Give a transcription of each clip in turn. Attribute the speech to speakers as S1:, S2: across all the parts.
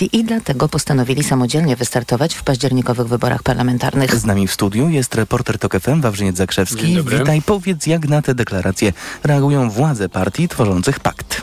S1: opozycji i dlatego postanowili samodzielnie wystartować w październikowych wyborach parlamentarnych.
S2: Z nami w studiu jest reporter TOK FM Wawrzyniec Zakrzewski. Witaj, powiedz jak na te deklaracje reagują władze partii tworzących pakt.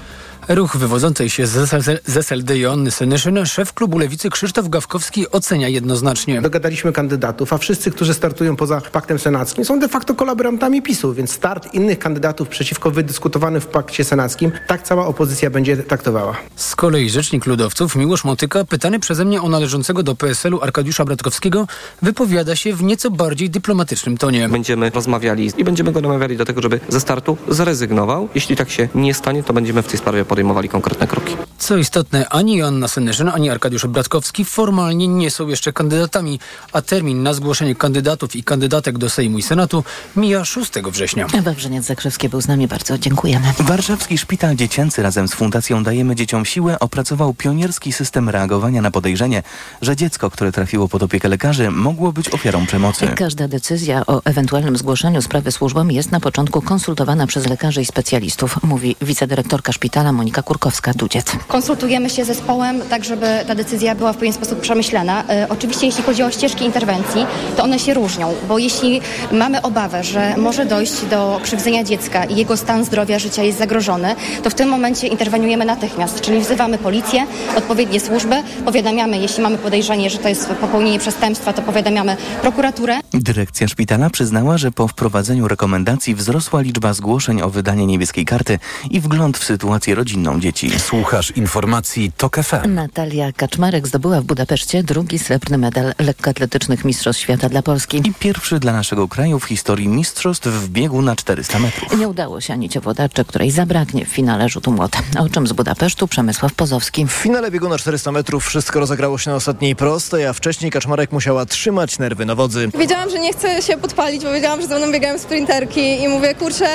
S3: Ruch wywodzącej się z SLD Joanny Senyszyn szef klubu Lewicy Krzysztof Gawkowski ocenia jednoznacznie.
S4: Dogadaliśmy kandydatów, a wszyscy, którzy startują poza paktem senackim są de facto kolaborantami PiSu, więc start innych kandydatów przeciwko wydyskutowanym w pakcie senackim tak cała opozycja będzie traktowała.
S3: Z kolei rzecznik ludowców Miłosz Motyka, pytany przeze mnie o należącego do PSL-u Arkadiusza Bratkowskiego, wypowiada się w nieco bardziej dyplomatycznym tonie.
S5: Będziemy rozmawiali i będziemy go namawiali do tego, żeby ze startu zrezygnował. Jeśli tak się nie stanie, to będziemy w tej sprawie podejmowali konkretne kroki.
S3: Co istotne, ani Joanna Senyszyn, ani Arkadiusz Bratkowski formalnie nie są jeszcze kandydatami, a termin na zgłoszenie kandydatów i kandydatek do Sejmu i Senatu mija 6 września.
S1: Wawrzyniec Zakrzewski był z nami bardzo. Dziękujemy.
S2: Warszawski Szpital Dziecięcy razem z Fundacją Dajemy Dzieciom Siłę opracował pionierski system reagowania na podejrzenie, że dziecko, które trafiło pod opiekę lekarzy, mogło być ofiarą przemocy.
S1: Każda decyzja o ewentualnym zgłoszeniu sprawy służbom jest na początku konsultowana przez lekarzy i specjalistów, mówi wicedyrektorka szpitala Monika Kurkowska-Dudziec.
S6: Konsultujemy się z zespołem, tak żeby ta decyzja była w pewien sposób przemyślana. E, oczywiście jeśli chodzi o ścieżki interwencji, to one się różnią, bo jeśli mamy obawę, że może dojść do krzywdzenia dziecka i jego stan zdrowia, życia jest zagrożony, to w tym momencie interweniujemy natychmiast, czyli wzywamy policję, odpowiednie służby, powiadamiamy, jeśli mamy podejrzenie, że to jest popełnienie przestępstwa, to powiadamiamy prokuraturę.
S2: Dyrekcja szpitala przyznała, że po wprowadzeniu rekomendacji wzrosła liczba zgłoszeń o wydanie niebieskiej karty i wgląd w sytuację rodzinną dzieci.
S7: Słuchasz informacji TOK FM.
S1: Natalia Kaczmarek zdobyła w Budapeszcie drugi srebrny medal lekkoatletycznych Mistrzostw Świata dla Polski.
S2: I pierwszy dla naszego kraju w historii mistrzostw w biegu na 400 metrów.
S1: Nie udało się Anicie Włodarczyk, której zabraknie w finale rzutu młota. O czym z Budapesztu Przemysław Pozowski.
S8: W finale biegu na 400 metrów wszystko rozegrało się na ostatniej prostej, a wcześniej Kaczmarek musiała trzymać nerwy na wodzy.
S9: Wiedziałam, że nie chcę się podpalić, bo wiedziałam, że ze mną biegają sprinterki i mówię, kurczę,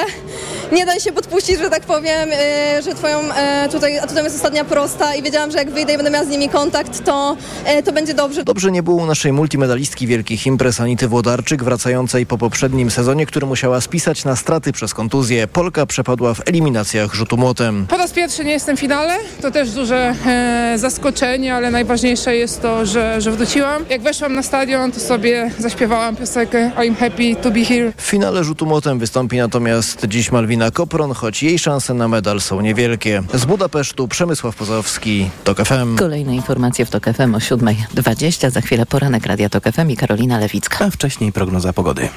S9: nie daj się podpuścić, że tak powiem, yy, że twoją yy, tutaj, a tutaj jest ostatnia prosta i wiedziałam, że jak wyjdę i będę miała z nimi kontakt, to, yy, to będzie dobrze.
S8: Dobrze nie było u naszej multimedalistki wielkich imprez Anity Włodarczyk, wracającej po poprzednim sezonie, który musiała spisać na straty przez kontuzję. Polka przepadła w eliminacjach rzutu młotem.
S10: Po raz pierwszy nie jestem w finale, to też duże e, zaskoczenie, ale najważniejsze jest to, że, że wróciłam. Jak weszłam na stadion, to sobie zaśpiewałam piosenkę I'm happy to be here.
S8: W finale rzutu młotem wystąpi natomiast dziś Malwina Kopron, choć jej szanse na medal są niewielkie. Z Budapesztu Przemysław Pozowski, TOK FM.
S1: Kolejne informacje w TOK FM o 7.20. Za chwilę poranek Radia TOK FM i Karolina Lewicka.
S2: A wcześniej prognoza pogody.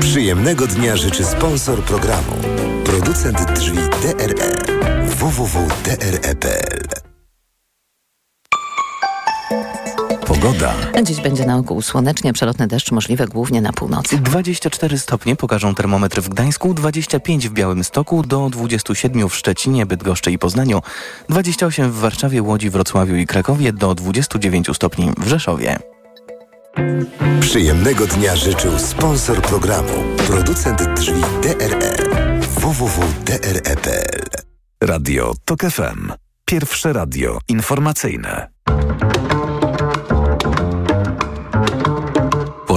S11: Przyjemnego dnia życzy sponsor programu. Producent drzwi DRE. www.dre.pl Pogoda.
S1: Dziś będzie na ogół słonecznie, przelotny deszcz możliwy głównie na północy.
S2: 24 stopnie pokażą termometry w Gdańsku, 25 w Białymstoku, do 27 w Szczecinie, Bydgoszczy i Poznaniu, 28 w Warszawie, Łodzi, Wrocławiu i Krakowie, do 29 stopni w Rzeszowie.
S11: Przyjemnego dnia życzył sponsor programu. Producent drzwi DRE. www.dre.pl
S7: Radio TOK FM. Pierwsze radio informacyjne.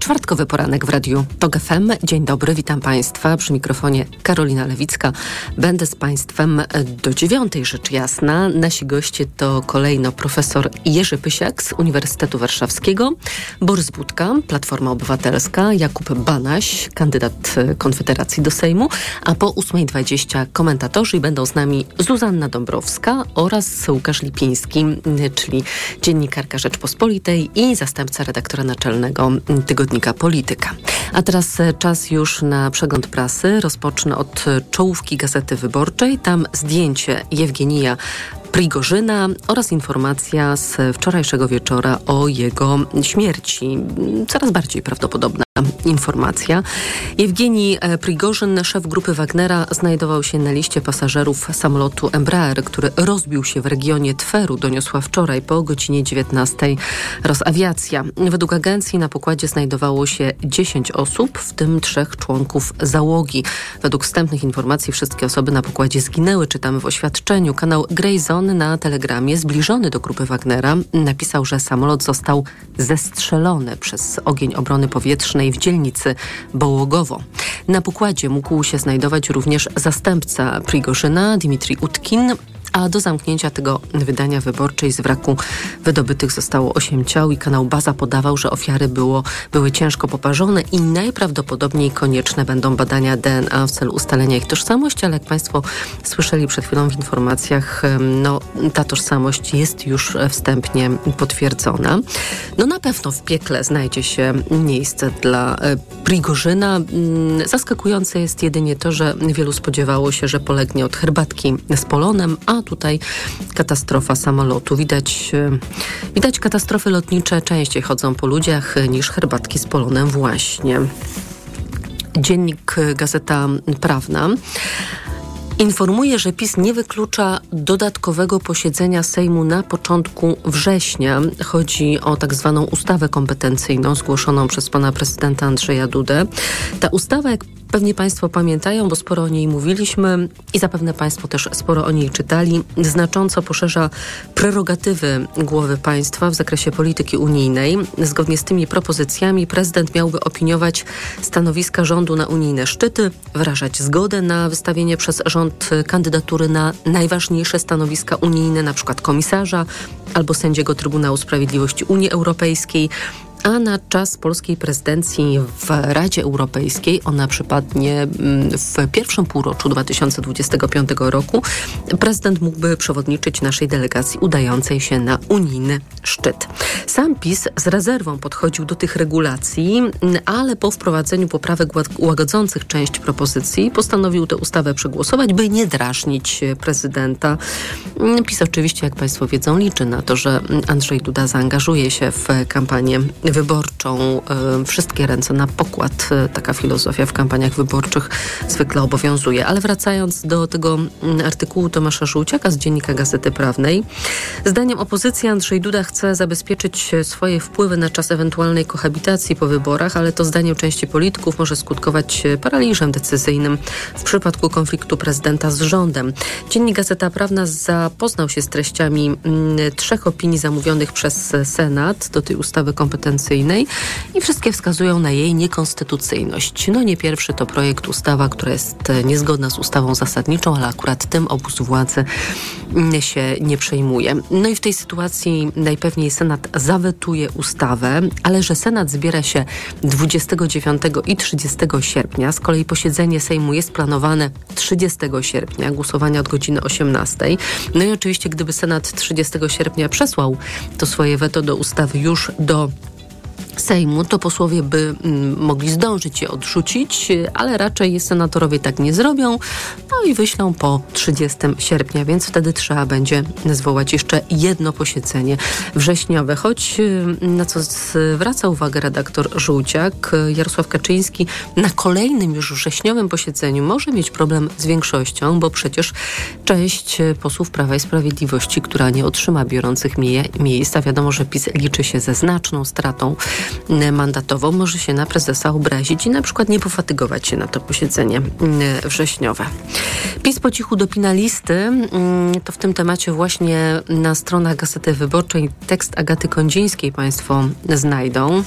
S12: Czwartkowy poranek w Radiu TOG FM. Dzień dobry, witam Państwa. Przy mikrofonie Karolina Lewicka. Będę z Państwem do dziewiątej, rzecz jasna. Nasi goście to kolejno profesor Jerzy Pysiak z Uniwersytetu Warszawskiego, Borys Budka, Platforma Obywatelska, Jakub Banaś, kandydat Konfederacji do Sejmu, a po 8.20 komentatorzy będą z nami Zuzanna Dąbrowska oraz Łukasz Lipiński, czyli dziennikarka Rzeczpospolitej i zastępca redaktora naczelnego tygodnika Polityka. A teraz czas już na przegląd prasy. Rozpocznę od czołówki Gazety Wyborczej. Tam zdjęcie Jewgenija Prigorzyna oraz informacja z wczorajszego wieczora o jego śmierci. Coraz bardziej prawdopodobna informacja. Jewgenij Prigorzyn, szef grupy Wagnera, znajdował się na liście pasażerów samolotu Embraer, który rozbił się w regionie Tweru, doniosła wczoraj po godzinie 19 Rosawiacja. Według agencji na pokładzie znajdowało się 10 osób, w tym trzech członków załogi. Według wstępnych informacji wszystkie osoby na pokładzie zginęły, czytamy w oświadczeniu. Kanał Grayzone na telegramie zbliżony do grupy Wagnera napisał, że samolot został zestrzelony przez ogień obrony powietrznej w dzielnicy Bołogowo. Na pokładzie mógł się znajdować również zastępca Prigorzyna, Dimitri Utkin, a do zamknięcia tego wydania wyborczej z wraku wydobytych zostało 8 ciał i kanał Baza podawał, że ofiary było, były ciężko poparzone i najprawdopodobniej konieczne będą badania DNA w celu ustalenia ich tożsamości, ale jak Państwo słyszeli przed chwilą w informacjach, no ta tożsamość jest już wstępnie potwierdzona. No na pewno w piekle znajdzie się miejsce dla e, Prigorzyna. Mm, zaskakujące jest jedynie to, że wielu spodziewało się, że polegnie od herbatki z polonem, a tutaj katastrofa samolotu. Widać, e, widać katastrofy lotnicze częściej chodzą po ludziach niż herbatki z polonem właśnie. Dziennik e, Gazeta Prawna. Informuje, że PiS nie wyklucza dodatkowego posiedzenia Sejmu na początku września. Chodzi o tak zwaną ustawę kompetencyjną zgłoszoną przez pana prezydenta Andrzeja Dudę. Ta ustawa, jak Pewnie Państwo pamiętają, bo sporo o niej mówiliśmy i zapewne Państwo też sporo o niej czytali. Znacząco poszerza prerogatywy głowy państwa w zakresie polityki unijnej. Zgodnie z tymi propozycjami prezydent miałby opiniować stanowiska rządu na unijne szczyty, wyrażać zgodę na wystawienie przez rząd kandydatury na najważniejsze stanowiska unijne, np. komisarza albo sędziego Trybunału Sprawiedliwości Unii Europejskiej a na czas polskiej prezydencji w Radzie Europejskiej, ona przypadnie mm, w pierwszym półroczu 2025 roku, prezydent mógłby przewodniczyć naszej delegacji udającej się na unijny szczyt. Sam PiS z rezerwą podchodził do tych regulacji, ale po wprowadzeniu poprawek łagodzących część propozycji postanowił tę ustawę przegłosować, by nie drażnić prezydenta. PiS oczywiście, jak Państwo wiedzą, liczy na to, że Andrzej Duda zaangażuje się w kampanię wyborczą. E, wszystkie ręce na pokład. E, taka filozofia w kampaniach wyborczych zwykle obowiązuje. Ale wracając do tego mm, artykułu Tomasza Żółciaka z Dziennika Gazety Prawnej. Zdaniem opozycji Andrzej Duda chce zabezpieczyć swoje wpływy na czas ewentualnej kohabitacji po wyborach, ale to zdaniem części polityków może skutkować paraliżem decyzyjnym w przypadku konfliktu prezydenta z rządem. Dziennik Gazeta Prawna zapoznał się z treściami mm, trzech opinii zamówionych przez Senat do tej ustawy kompetencji i wszystkie wskazują na jej niekonstytucyjność. No nie pierwszy to projekt ustawa, która jest e, niezgodna z ustawą zasadniczą, ale akurat tym obóz władzy mm, się nie przejmuje. No i w tej sytuacji najpewniej Senat zawetuje ustawę, ale że Senat zbiera się 29 i 30 sierpnia, z kolei posiedzenie Sejmu jest planowane 30 sierpnia, głosowanie od godziny 18. No i oczywiście, gdyby Senat 30 sierpnia przesłał to swoje weto do ustawy już do Sejmu, to posłowie by mm, mogli zdążyć je odrzucić, ale raczej senatorowie tak nie zrobią, no i wyślą po 30 sierpnia, więc wtedy trzeba będzie zwołać jeszcze jedno posiedzenie wrześniowe. Choć y, na co zwraca uwagę redaktor Żółciak, Jarosław Kaczyński na kolejnym już wrześniowym posiedzeniu może mieć problem z większością, bo przecież część posłów Prawa i Sprawiedliwości, która nie otrzyma biorących mie miejsc, a wiadomo, że PiS liczy się ze znaczną stratą mandatową, może się na prezesa obrazić i na przykład nie pofatygować się na to posiedzenie mm, wrześniowe. PiS po cichu dopina listy. Mm, to w tym temacie właśnie na stronach Gazety Wyborczej tekst Agaty Kondzińskiej Państwo znajdą.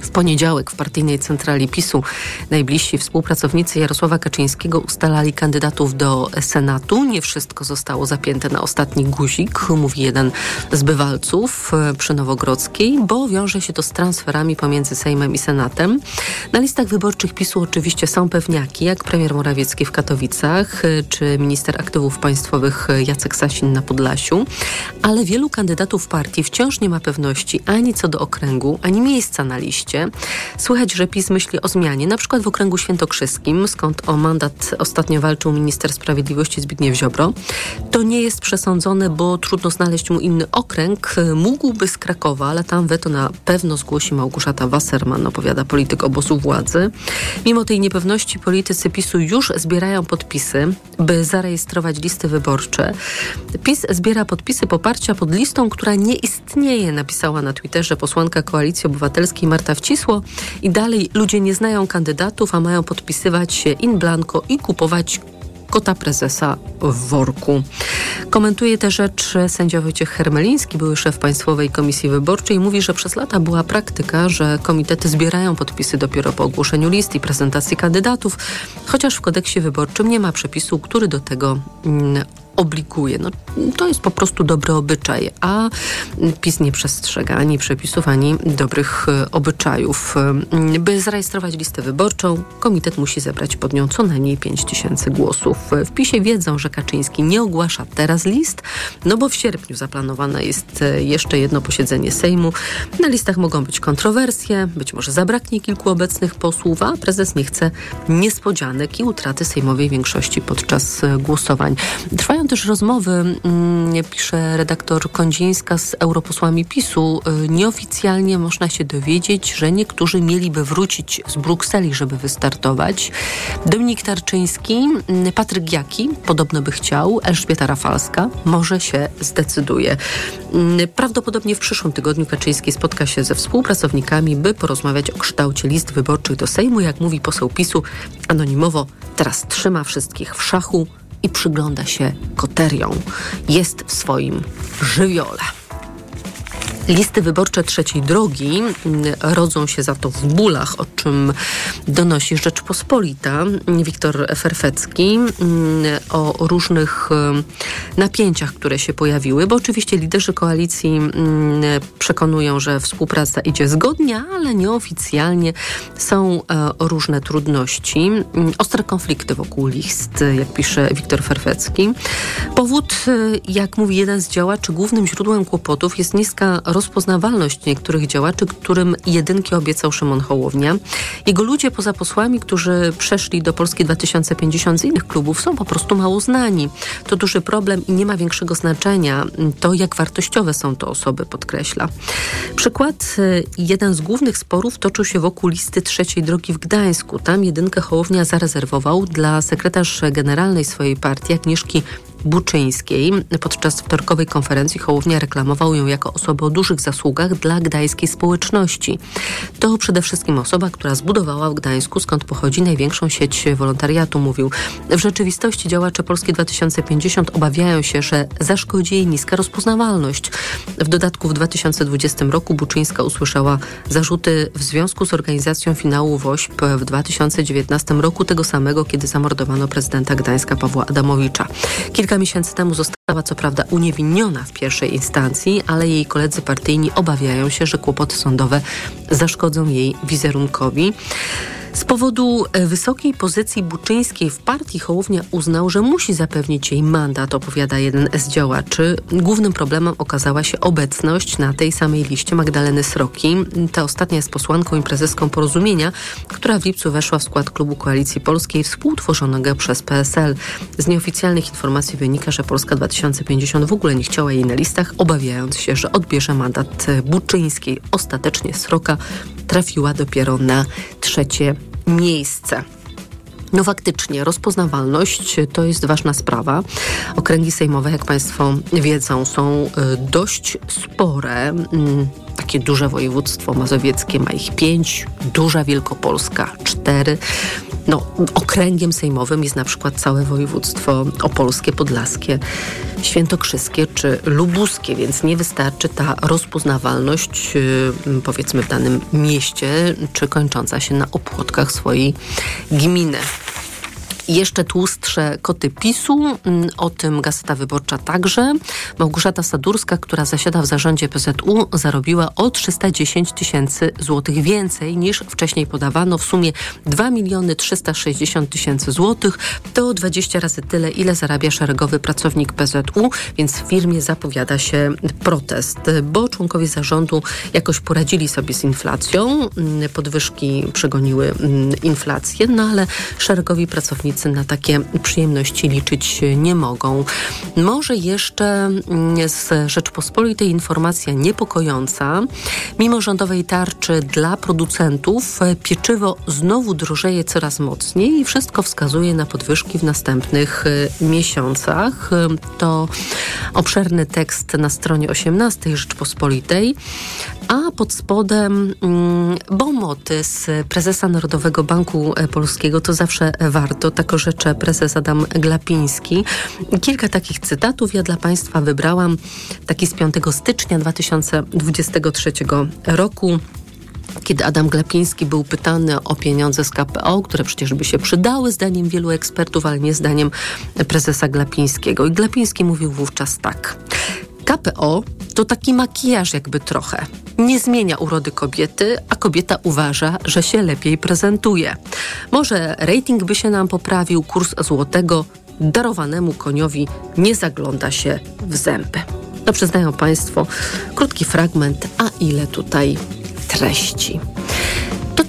S12: W poniedziałek w partyjnej centrali PiSu najbliżsi współpracownicy Jarosława Kaczyńskiego ustalali kandydatów do Senatu. Nie wszystko zostało zapięte na ostatni guzik, mówi jeden z bywalców e, przy Nowogrodzkiej, bo wiąże się to z transferami pomiędzy Sejmem i Senatem. Na listach wyborczych PiSu oczywiście są pewniaki, jak premier Morawiecki w Katowicach, e, czy minister aktywów państwowych Jacek Sasin na Podlasiu, ale wielu kandydatów partii wciąż nie ma pewności ani co do okręgu, ani miejsca na liście. Słychać, że PiS myśli o zmianie, na przykład w okręgu świętokrzyskim, skąd o mandat ostatnio walczył minister sprawiedliwości Zbigniew Ziobro. To nie jest przesądzone, bo trudno znaleźć mu inny okręg. Mógłby z Krakowa, ale tam weto na pewno zgłosi Małgorzata Wasserman, opowiada polityk obozu władzy. Mimo tej niepewności politycy PiSu już zbierają podpisy, by zarejestrować listy wyborcze. PiS zbiera podpisy poparcia pod listą, która nie istnieje, napisała na Twitterze posłanka Koalicji Obywatelskiej Marta I dalej ludzie nie znają kandydatów, a mają podpisywać się in blanco i kupować kota prezesa w worku. Komentuje tę rzecz sędzia Wojciech Hermeliński, były szef Państwowej Komisji Wyborczej, mówi, że przez lata była praktyka, że komitety zbierają podpisy dopiero po ogłoszeniu list i prezentacji kandydatów, chociaż w kodeksie wyborczym nie ma przepisu, który do tego mm, obliguje. No, to jest po prostu dobry obyczaj, a PiS nie przestrzega ani przepisów, ani dobrych e, obyczajów. E, by zarejestrować listę wyborczą, komitet musi zebrać pod nią co najmniej 5 tysięcy głosów. W PiSie wiedzą, że Kaczyński nie ogłasza teraz list, no bo w sierpniu zaplanowane jest e, jeszcze jedno posiedzenie Sejmu. Na listach mogą być kontrowersje, być może zabraknie kilku obecnych posłów, a prezes nie chce niespodzianek i utraty sejmowej większości podczas głosowań. Trwają też rozmowy, mm, pisze redaktor Kondzińska z europosłami PiSu. Y, nieoficjalnie można się dowiedzieć, że niektórzy mieliby wrócić z Brukseli, żeby wystartować. Dominik Tarczyński, mm, Patryk Jaki podobno by chciał, Elżbieta Rafalska może się zdecyduje. Mm, prawdopodobnie w przyszłym tygodniu Kaczyński spotka się ze współpracownikami, by porozmawiać o kształcie list wyborczych do Sejmu. Jak mówi poseł PiSu anonimowo, teraz trzyma wszystkich w szachu i przygląda się koterią. Jest w swoim żywiole. Listy wyborcze trzeciej drogi mm, rodzą się za to w bólach, o czym donosi Rzeczpospolita. Wiktor Ferfecki mm, o różnych mm, napięciach, które się pojawiły, bo oczywiście liderzy koalicji przekonują, że współpraca idzie zgodnie, ale nieoficjalnie są e, różne trudności, ostre konflikty wokół list, jak pisze Wiktor Ferfecki. Powód, e, jak mówi jeden z działaczy, głównym źródłem kłopotów jest niska rozpoznawalność niektórych działaczy, którym jedynki obiecał Szymon Hołownia. Jego ludzie poza posłami, którzy przeszli do Polski 2050 z innych klubów, są po prostu mało znani. To duży problem i nie ma większego znaczenia to, jak wartościowe są to osoby, podkreśla. Przykład, y, jeden z głównych sporów toczył się wokół listy trzeciej drogi w Gdańsku. Tam jedynkę Hołownia zarezerwował dla sekretarz generalnej swojej partii Agnieszki Buczyńskiej. Podczas wtorkowej konferencji Hołownia reklamował ją jako osobę o dużych zasługach dla gdańskiej społeczności. To przede wszystkim osoba, która zbudowała w Gdańsku, skąd pochodzi największą sieć wolontariatu, mówił. W rzeczywistości działacze Polski 2050 obawiają się, że zaszkodzi jej niska rozpoznawalność. W dodatku w 2020 roku Buczyńska usłyszała zarzuty w związku z organizacją finału WOŚP w 2019 roku, tego samego, kiedy zamordowano prezydenta Gdańska Pawła Adamowicza. Kilka Kilka miesięcy temu została co prawda uniewinniona w pierwszej instancji, ale jej koledzy partyjni obawiają się, że kłopoty sądowe zaszkodzą jej wizerunkowi. Z powodu e, wysokiej pozycji Buczyńskiej w partii Hołownia uznał, że musi zapewnić jej mandat, opowiada jeden z działaczy. Głównym problemem okazała się obecność na tej samej liście Magdaleny Sroki. Ta ostatnia jest posłanką i prezeską Porozumienia, która w lipcu weszła w skład klubu Koalicji Polskiej współtworzonego przez PSL. Z nieoficjalnych informacji wynika, że Polska 2050 w ogóle nie chciała jej na listach, obawiając się, że odbierze mandat Buczyńskiej. Ostatecznie Sroka trafiła dopiero na trzecie miejsce. No faktycznie, rozpoznawalność to jest ważna sprawa. Okręgi sejmowe, jak Państwo wiedzą, są y, dość spore. Takie duże województwo mazowieckie ma ich pięć, duża Wielkopolska cztery. No, okręgiem sejmowym jest na przykład całe województwo opolskie, podlaskie, świętokrzyskie czy lubuskie, więc nie wystarczy ta rozpoznawalność yy, powiedzmy w danym mieście, czy kończąca się na opłotkach swojej gminy jeszcze tłustsze koty PiSu, mm, o tym Gazeta Wyborcza także. Małgorzata Sadurska, która zasiada w zarządzie PZU, zarobiła o 310 tysięcy złotych więcej niż wcześniej podawano. W sumie 2 miliony 360 tysięcy złotych. To 20 razy tyle, ile zarabia szeregowy pracownik PZU, więc w firmie zapowiada się protest, bo członkowie zarządu jakoś poradzili sobie z inflacją. Mm, podwyżki przegoniły mm, inflację, no ale szeregowi pracownicy na takie przyjemności liczyć nie mogą. Może jeszcze mm, z Rzeczpospolitej informacja niepokojąca. Mimo rządowej tarczy dla producentów pieczywo znowu drożeje coraz mocniej i wszystko wskazuje na podwyżki w następnych y, miesiącach. To obszerny tekst na stronie 18 Rzeczpospolitej. A pod spodem mm, bomoty z prezesa Narodowego Banku Polskiego. To zawsze warto, tak orzecze prezes Adam Glapiński. Kilka takich cytatów ja dla Państwa wybrałam. Taki z 5 stycznia 2023 roku kiedy Adam Glapiński był pytany o pieniądze z KPO, które przecież by się przydały zdaniem wielu ekspertów, ale nie zdaniem prezesa Glapińskiego. I Glapiński mówił wówczas tak. KPO to taki makijaż jakby trochę. Nie zmienia urody kobiety, a kobieta uważa, że się lepiej prezentuje. Może rating by się nam poprawił, kurs złotego darowanemu koniowi nie zagląda się w zęby. No przyznają Państwo, krótki fragment, a ile tutaj treści.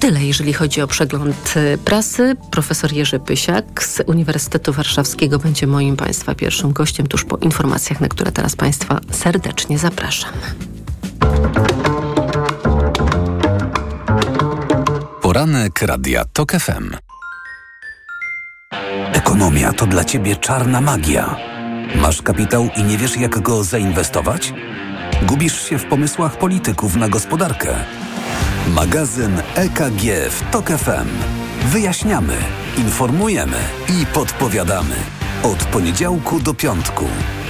S12: Tyle, jeżeli chodzi o przegląd y, prasy. Profesor Jerzy Pysiak z Uniwersytetu Warszawskiego będzie moim Państwa pierwszym gościem tuż po informacjach, na które teraz Państwa serdecznie zapraszam.
S7: Poranek Radia TOK FM.
S13: Ekonomia to dla Ciebie czarna magia. Masz kapitał i nie wiesz, jak go zainwestować? Gubisz się w pomysłach polityków na gospodarkę. Magazyn EKG w TOK FM. Wyjaśniamy, informujemy i podpowiadamy. Od poniedziałku do piątku,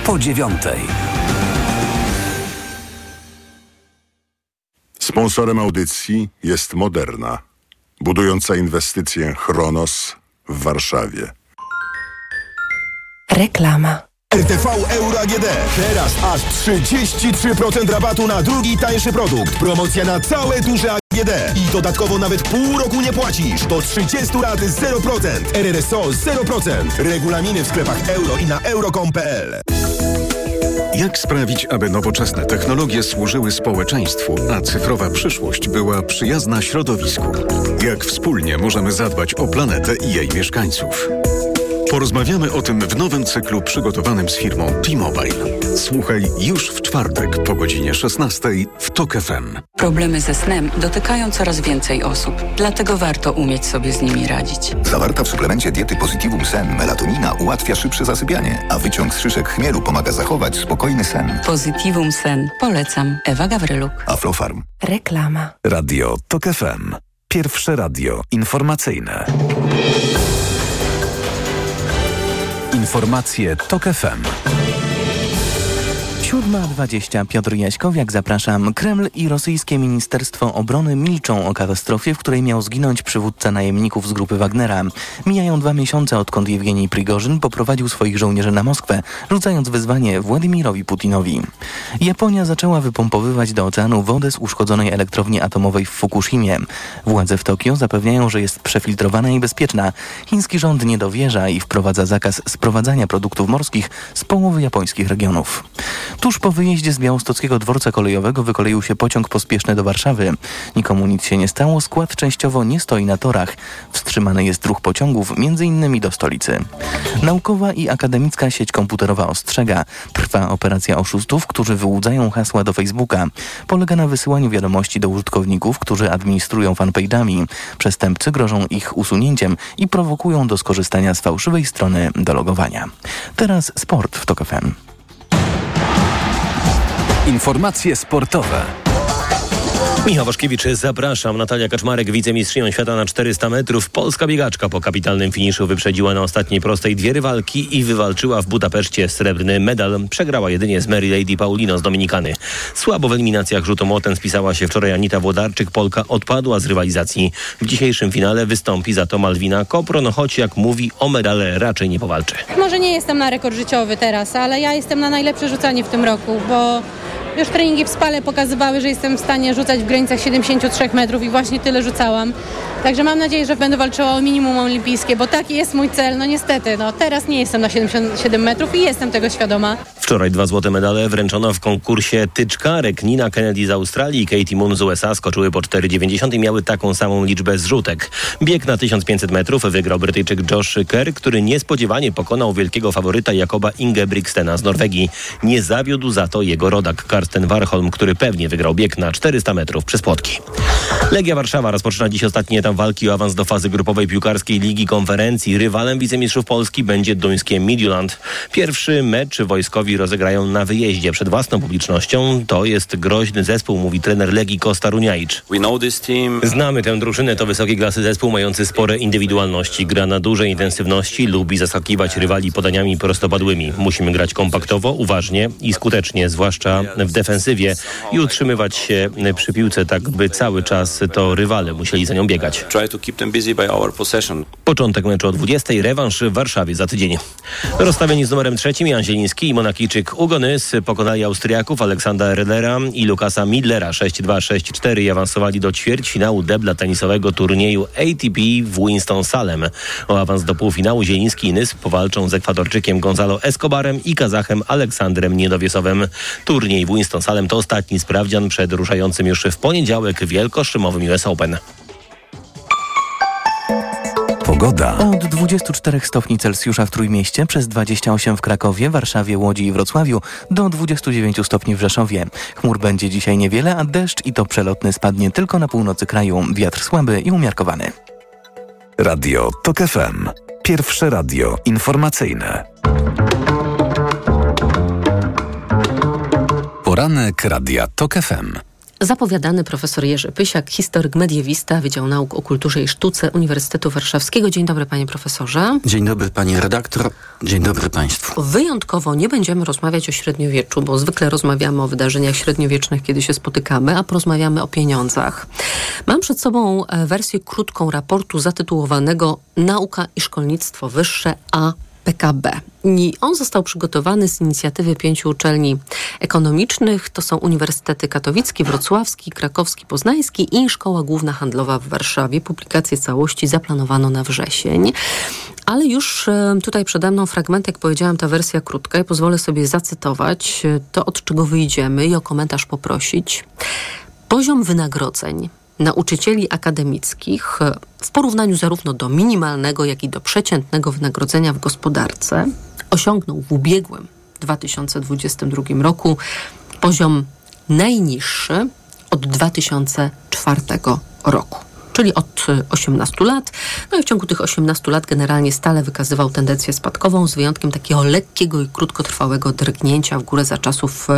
S13: po dziewiątej.
S14: Sponsorem audycji jest Moderna, budująca inwestycję Chronos w Warszawie.
S15: Reklama. RTV Euro AGD. Teraz aż 33% rabatu na drugi tańszy produkt. Promocja na całe duże AGD. I dodatkowo nawet pół roku nie płacisz. Do 30 lat 0%. RRSO 0%. Regulaminy w sklepach euro i na euro.com.pl.
S16: Jak sprawić, aby nowoczesne technologie służyły społeczeństwu, a cyfrowa przyszłość była przyjazna środowisku? Jak wspólnie możemy zadbać o planetę i jej mieszkańców? Porozmawiamy o tym w nowym cyklu przygotowanym z firmą T-Mobile. Słuchaj już w czwartek po godzinie 16 w TOK FM.
S17: Problemy ze snem dotykają coraz więcej osób, dlatego warto umieć sobie z nimi radzić.
S18: Zawarta w suplemencie diety Positivum Sen melatonina ułatwia szybsze zasypianie, a wyciąg z szyszek chmielu pomaga zachować spokojny sen.
S17: Positivum Sen. Polecam. Ewa Gawryluk.
S18: Aflofarm.
S15: Reklama.
S7: Radio TOK FM. Pierwsze radio informacyjne. Informacje TOK FM.
S2: 7.20 Piotr Jaśkowiak, zapraszam. Kreml i rosyjskie Ministerstwo Obrony milczą o katastrofie, w której miał zginąć przywódca najemników z grupy Wagnera. Mijają dwa miesiące, odkąd Jewgenij Prigorzyn poprowadził swoich żołnierzy na Moskwę, rzucając wyzwanie Władimirowi Putinowi. Japonia zaczęła wypompowywać do oceanu wodę z uszkodzonej elektrowni atomowej w Fukushimie. Władze w Tokio zapewniają, że jest przefiltrowana i bezpieczna. Chiński rząd nie dowierza i wprowadza zakaz sprowadzania produktów morskich z połowy japońskich regionów. Tuż po wyjeździe z białostockiego dworca kolejowego wykoleił się pociąg pospieszny do Warszawy. Nikomu nic się nie stało, skład częściowo nie stoi na torach. Wstrzymany jest ruch pociągów, m.in. do stolicy. Naukowa i akademicka sieć komputerowa ostrzega. Trwa operacja oszustów, którzy wyłudzają hasła do Facebooka. Polega na wysyłaniu wiadomości do użytkowników, którzy administrują fanpage'ami. Przestępcy grożą ich usunięciem i prowokują do skorzystania z fałszywej strony do logowania. Teraz sport w TOK FM.
S7: Informacje sportowe.
S19: Michał Waszkiewicz, zapraszam. Natalia Kaczmarek, wicemistrzynią świata na 400 metrów. Polska biegaczka po kapitalnym finiszu wyprzedziła na ostatniej prostej dwie rywalki i wywalczyła w Budapeszcie srebrny medal. Przegrała jedynie z Mary Lady Paulino z Dominikany. Słabo w eliminacjach rzutomłotem spisała się wczoraj Anita Włodarczyk. Polka odpadła z rywalizacji. W dzisiejszym finale wystąpi za to Malwina Kopro, no choć jak mówi o medale raczej nie powalczy.
S20: Może nie jestem na rekord życiowy teraz, ale ja jestem na najlepsze rzucanie w tym roku, bo już treningi w spale pokazywały, że jestem w stanie rzucać w granicach 73 metrów i właśnie tyle rzucałam. Także mam nadzieję, że będę walczyła o minimum olimpijskie, bo taki jest mój cel. No niestety, no teraz nie jestem na 77 metrów i jestem tego świadoma.
S19: Wczoraj dwa złote medale wręczono w konkursie tyczkarek. Nina Kennedy z Australii i Katie Moon z USA skoczyły po 4,90 i miały taką samą liczbę zrzutek. Bieg na 1500 metrów wygrał Brytyjczyk Josh Kerr, który niespodziewanie pokonał wielkiego faworyta Jakoba Ingebrigtsena z Norwegii. Nie zawiódł za to jego rodak Karsten Warholm, który pewnie wygrał bieg na 400 metrów przez płotki. Legia Warszawa rozpoczyna dziś ostatni etap walki o awans do fazy grupowej piłkarskiej Ligi Konferencji. Rywalem wicemistrzów Polski będzie duńskie Midtjylland. Pierwszy mecz wojskowi rozegrają na wyjeździe przed własną publicznością. To jest groźny zespół, mówi trener Legii Kosta Runiaic. Znamy tę drużynę, to wysokiej klasy zespół mający spore indywidualności. Gra na dużej intensywności, lubi zaskakiwać rywali podaniami prostopadłymi. Musimy grać kompaktowo, uważnie i skutecznie, zwłaszcza w defensywie i utrzymywać się przy piłce tak, by cały czas to rywale musieli za nią biegać. Początek meczu o 20, rewanż w Warszawie za tydzień. Rozstawieni z numerem trzecim Jan Zieliński i Monakijczyk Ugonys pokonali Austriaków Aleksandra Redlera i Lukasa Midlera 6-2-6-4 i awansowali do ćwierćfinału debla tenisowego turnieju ATP w Winston-Salem. O awans do półfinału Zieliński i Nys powalczą z Ekwadorczykiem Gonzalo Escobarem i Kazachem Aleksandrem Niedowiesowem. Turniej w Winston-Salem to ostatni sprawdzian przed ruszającym już w poniedziałek wielkoszymowym US Open.
S7: Pogoda.
S2: Od 24 stopni Celsjusza w Trójmieście, przez 28 w Krakowie, Warszawie, Łodzi i Wrocławiu, do 29 stopni w Rzeszowie. Chmur będzie dzisiaj niewiele, a deszcz i to przelotny spadnie tylko na północy kraju. Wiatr słaby i umiarkowany.
S7: Radio TOK FM. Pierwsze radio informacyjne. Poranek Radia TOK FM.
S12: Zapowiadany profesor Jerzy Pysiak, historyk mediewista, Wydział Nauk o Kulturze i Sztuce Uniwersytetu Warszawskiego. Dzień dobry panie profesorze.
S21: Dzień dobry pani redaktor, dzień dobry państwu.
S12: Wyjątkowo nie będziemy rozmawiać o średniowieczu, bo zwykle rozmawiamy o wydarzeniach średniowiecznych, kiedy się spotykamy, a porozmawiamy o pieniądzach. Mam przed sobą e, wersję krótką raportu zatytułowanego Nauka i Szkolnictwo Wyższe A PKB. I on został przygotowany z inicjatywy pięciu uczelni ekonomicznych. To są Uniwersytety Katowicki, Wrocławski, Krakowski, Poznański i Szkoła Główna Handlowa w Warszawie. Publikację całości zaplanowano na wrzesień. Ale już e, tutaj przede mną fragment, jak powiedziałam, ta wersja krótka i pozwolę sobie zacytować e, to, od czego wyjdziemy i o komentarz poprosić. Poziom wynagrodzeń nauczycieli akademickich w porównaniu zarówno do minimalnego, jak i do przeciętnego wynagrodzenia w gospodarce osiągnął w ubiegłym 2022 roku poziom najniższy od 2004 roku czyli od 18 lat. No i w ciągu tych 18 lat generalnie stale wykazywał tendencję spadkową, z wyjątkiem takiego lekkiego i krótkotrwałego drgnięcia w górę za czasów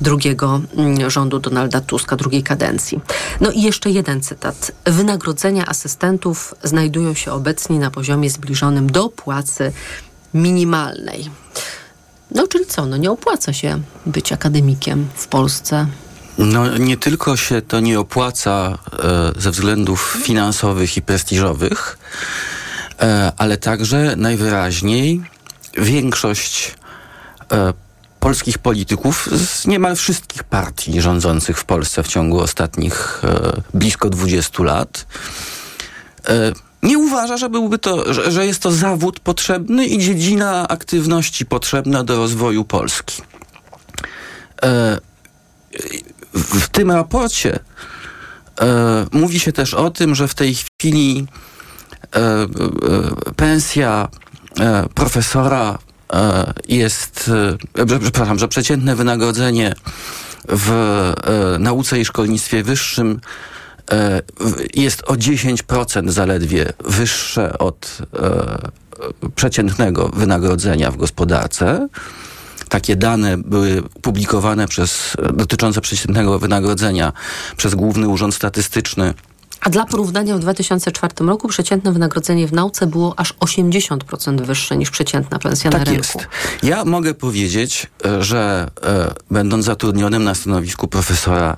S12: drugiego rządu Donalda Tuska, drugiej kadencji. No i jeszcze jeden cytat. Wynagrodzenia asystentów znajdują się obecnie na poziomie zbliżonym do płacy minimalnej. No czyli co? No nie opłaca się być akademikiem w Polsce.
S21: No nie tylko się to nie opłaca e, ze względów finansowych i prestiżowych, e, ale także najwyraźniej większość e, polskich polityków z niemal wszystkich partii rządzących w Polsce w ciągu ostatnich e, blisko 20 lat e, nie uważa, że byłby to, że, że jest to zawód potrzebny i dziedzina aktywności potrzebna do rozwoju Polski. W tym raporcie e, mówi się też o tym, że w tej chwili e, e, pensja e, profesora e, jest, e, przepraszam, że przeciętne wynagrodzenie w nauce i szkolnictwie wyższym jest o 10% zaledwie wyższe od przeciętnego wynagrodzenia w gospodarce takie dane były publikowane przez, dotyczące przeciętnego wynagrodzenia przez Główny Urząd Statystyczny
S12: a dla porównania w 2004 roku przeciętne wynagrodzenie w nauce było aż 80% wyższe niż przeciętna pensja
S21: tak
S12: na rynku.
S21: Jest. Ja mogę powiedzieć, że e, będąc zatrudnionym na stanowisku profesora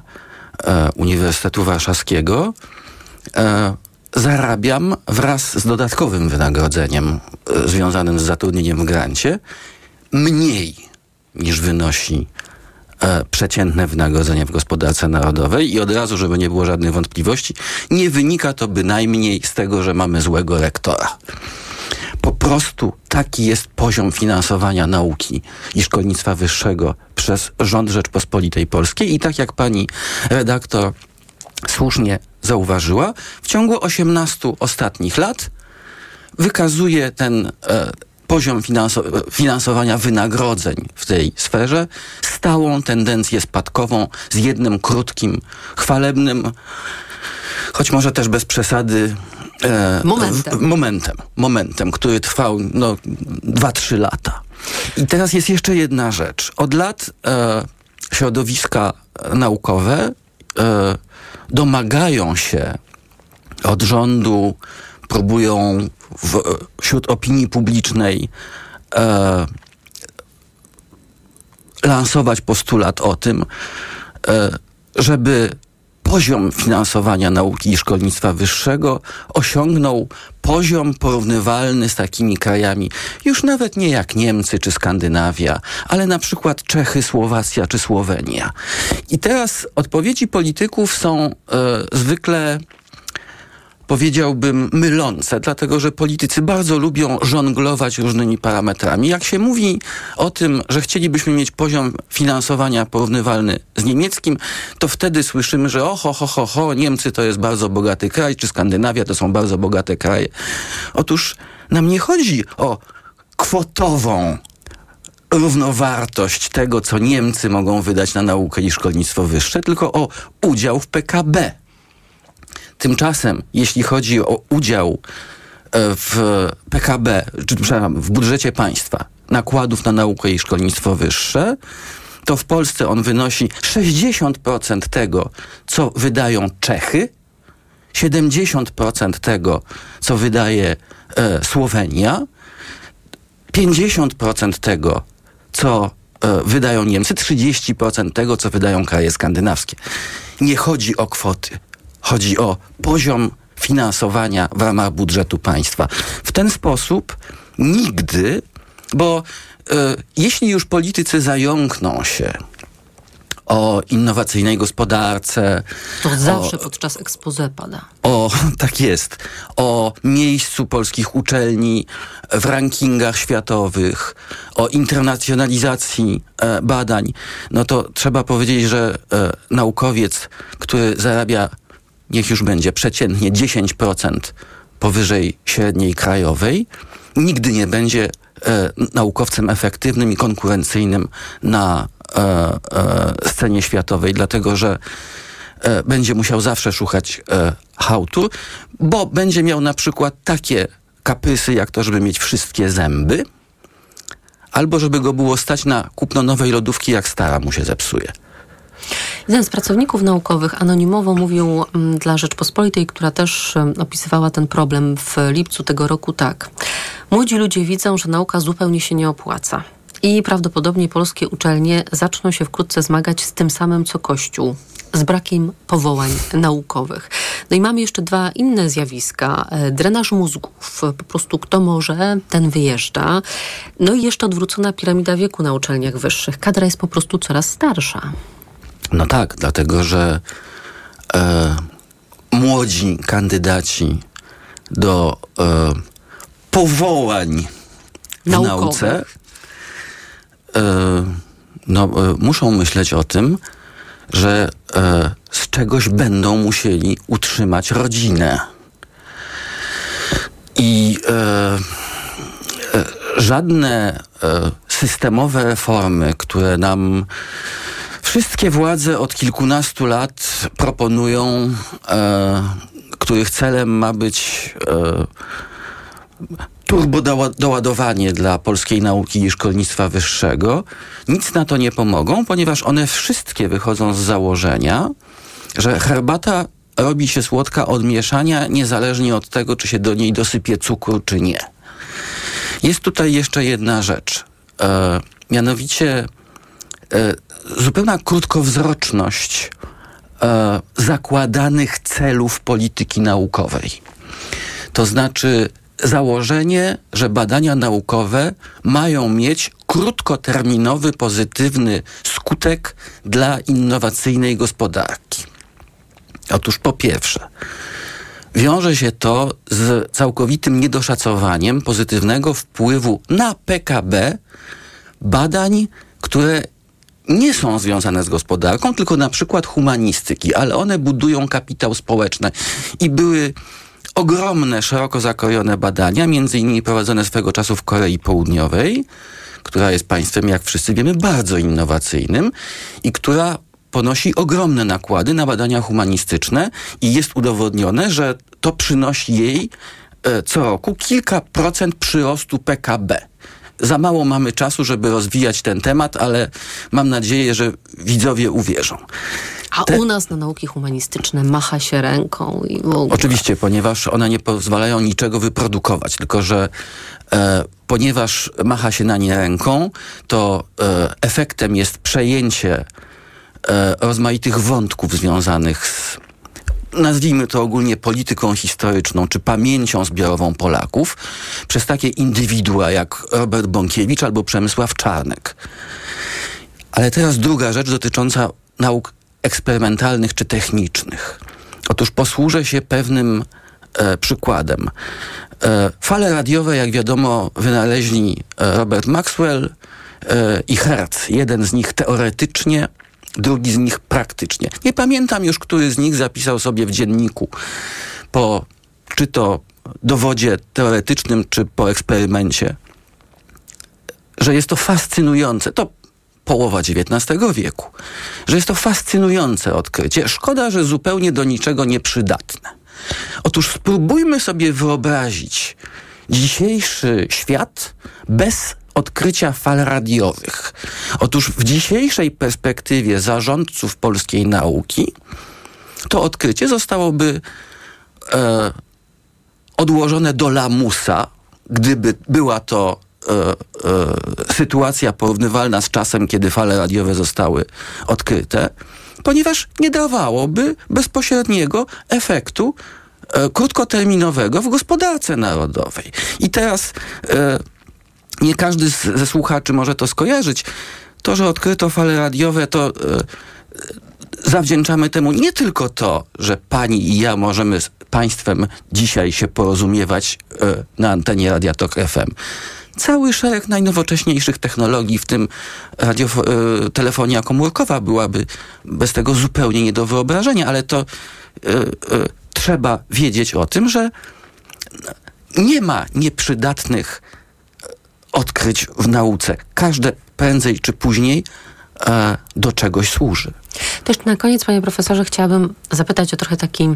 S21: e, Uniwersytetu Warszawskiego, e, zarabiam wraz z dodatkowym wynagrodzeniem e, związanym z zatrudnieniem w grancie mniej niż wynosi e, przeciętne wynagrodzenie w gospodarce narodowej i od razu, żeby nie było żadnych wątpliwości, nie wynika to bynajmniej z tego, że mamy złego rektora. Po prostu taki jest poziom finansowania nauki i szkolnictwa wyższego przez rząd Rzeczpospolitej Polskiej i tak jak pani redaktor słusznie zauważyła, w ciągu 18 ostatnich lat wykazuje ten e, poziom finanso- finansowania wynagrodzeń w tej sferze stałą tendencję spadkową z jednym krótkim, chwalebnym choć może też bez przesady, e,
S12: Momentem.
S21: w- momentem, momentem, który trwał no, 2-3 lata. I teraz jest jeszcze jedna rzecz. Od lat e, środowiska naukowe e, domagają się od rządu, próbują w, wśród opinii publicznej e, lansować postulat o tym, e, żeby poziom finansowania nauki i szkolnictwa wyższego osiągnął poziom porównywalny z takimi krajami, już nawet nie jak Niemcy czy Skandynawia, ale na przykład Czechy, Słowacja czy Słowenia. I teraz odpowiedzi polityków są e, zwykle powiedziałbym, mylące, dlatego że politycy bardzo lubią żonglować różnymi parametrami. Jak się mówi o tym, że chcielibyśmy mieć poziom finansowania porównywalny z niemieckim, to wtedy słyszymy, że oho, ho, ho, ho, Niemcy to jest bardzo bogaty kraj, czy Skandynawia to są bardzo bogate kraje. Otóż nam nie chodzi o kwotową równowartość tego, co Niemcy mogą wydać na naukę i szkolnictwo wyższe, tylko o udział w PKB. Tymczasem, jeśli chodzi o udział e, w PKB, czy przepraszam, w budżecie państwa nakładów na naukę i szkolnictwo wyższe, to w Polsce on wynosi 60% tego, co wydają Czechy, 70% tego, co wydaje e, Słowenia, 50% tego, co e, wydają Niemcy, 30% tego, co wydają kraje skandynawskie. Nie chodzi o kwoty, chodzi o poziom finansowania w ramach budżetu państwa. W ten sposób nigdy, bo e, jeśli już politycy zająkną się o innowacyjnej gospodarce,
S12: To zawsze
S21: o,
S12: podczas expose pada.
S21: o, tak jest, o miejscu polskich uczelni w rankingach światowych, o internacjonalizacji e, badań, no to trzeba powiedzieć, że e, naukowiec, który zarabia, niech już będzie przeciętnie 10% powyżej średniej krajowej, nigdy nie będzie e, naukowcem efektywnym i konkurencyjnym na e, e, scenie światowej, dlatego że e, będzie musiał zawsze szukać e, hałtu, bo będzie miał na przykład takie kaprysy, jak to, żeby mieć wszystkie zęby, albo żeby go było stać na kupno nowej lodówki, jak stara mu się zepsuje.
S12: Jeden z pracowników naukowych anonimowo mówił mm, dla Rzeczpospolitej, która też opisywała ten problem w lipcu tego roku tak. Młodzi ludzie widzą, że nauka zupełnie się nie opłaca. I prawdopodobnie polskie uczelnie zaczną się wkrótce zmagać z tym samym co Kościół. Z brakiem powołań naukowych. No i mamy jeszcze dwa inne zjawiska. E, Drenaż mózgów. Po prostu kto może, ten wyjeżdża. No i jeszcze odwrócona piramida wieku na uczelniach wyższych. Kadra jest po prostu coraz starsza.
S21: No tak, dlatego że e, młodzi kandydaci do e, powołań w
S12: Naukowych.
S21: nauce e, no, e, muszą myśleć o tym, że e, z czegoś będą musieli utrzymać rodzinę. I e, żadne systemowe reformy, które nam wszystkie władze od kilkunastu lat proponują, e, których celem ma być e, turbodoładowanie dla polskiej nauki i szkolnictwa wyższego, nic na to nie pomogą, ponieważ one wszystkie wychodzą z założenia, że herbata robi się słodka od mieszania, niezależnie od tego, czy się do niej dosypie cukru, czy nie. Jest tutaj jeszcze jedna rzecz. E, mianowicie zupełna krótkowzroczność e, zakładanych celów polityki naukowej. To znaczy założenie, że badania naukowe mają mieć krótkoterminowy, pozytywny skutek dla innowacyjnej gospodarki. Otóż po pierwsze, wiąże się to z całkowitym niedoszacowaniem pozytywnego wpływu na PKB badań, które nie są związane z gospodarką, tylko na przykład humanistyki, ale one budują kapitał społeczny i były ogromne, szeroko zakrojone badania, między innymi prowadzone swego czasu w Korei Południowej, która jest państwem, jak wszyscy wiemy, bardzo innowacyjnym i która ponosi ogromne nakłady na badania humanistyczne i jest udowodnione, że to przynosi jej e, co roku kilka procent przyrostu PKB. Za mało mamy czasu, żeby rozwijać ten temat, ale mam nadzieję, że widzowie uwierzą.
S12: A u nas na nauki humanistyczne macha się ręką i w ogóle.
S21: Oczywiście, ponieważ one nie pozwalają niczego wyprodukować, tylko że e, ponieważ macha się na nie ręką, to e, efektem jest przejęcie e, rozmaitych wątków związanych z nazwijmy to ogólnie polityką historyczną czy pamięcią zbiorową Polaków przez takie indywidua jak Robert Bąkiewicz albo Przemysław Czarnek. Ale teraz druga rzecz dotycząca nauk eksperymentalnych czy technicznych. Otóż posłużę się pewnym e, przykładem. E, fale radiowe, jak wiadomo, wynaleźli e, Robert Maxwell e, i Hertz. Jeden z nich teoretycznie, drugi z nich praktycznie. Nie pamiętam już, który z nich zapisał sobie w dzienniku po czy to dowodzie teoretycznym, czy po eksperymencie, że jest to fascynujące. To połowa XIX wieku, że jest to fascynujące odkrycie. Szkoda, że zupełnie do niczego nieprzydatne. Otóż spróbujmy sobie wyobrazić dzisiejszy świat bez odkrycia fal radiowych. Otóż w dzisiejszej perspektywie zarządców polskiej nauki to odkrycie zostałoby e, odłożone do lamusa, gdyby była to e, e, sytuacja porównywalna z czasem, kiedy fale radiowe zostały odkryte, ponieważ nie dawałoby bezpośredniego efektu e, krótkoterminowego w gospodarce narodowej. I teraz e, nie każdy z, ze słuchaczy może to skojarzyć. To, że odkryto fale radiowe, to e, zawdzięczamy temu nie tylko to, że pani i ja możemy z państwem dzisiaj się porozumiewać e, na antenie Radia Tok FM. Cały szereg najnowocześniejszych technologii, w tym radiof- e, telefonia komórkowa byłaby bez tego zupełnie nie do wyobrażenia, ale to trzeba wiedzieć o tym, że nie ma nieprzydatnych odkryć w nauce. Każde prędzej czy później e, do czegoś służy.
S12: Też na koniec, panie profesorze, chciałabym zapytać o trochę taki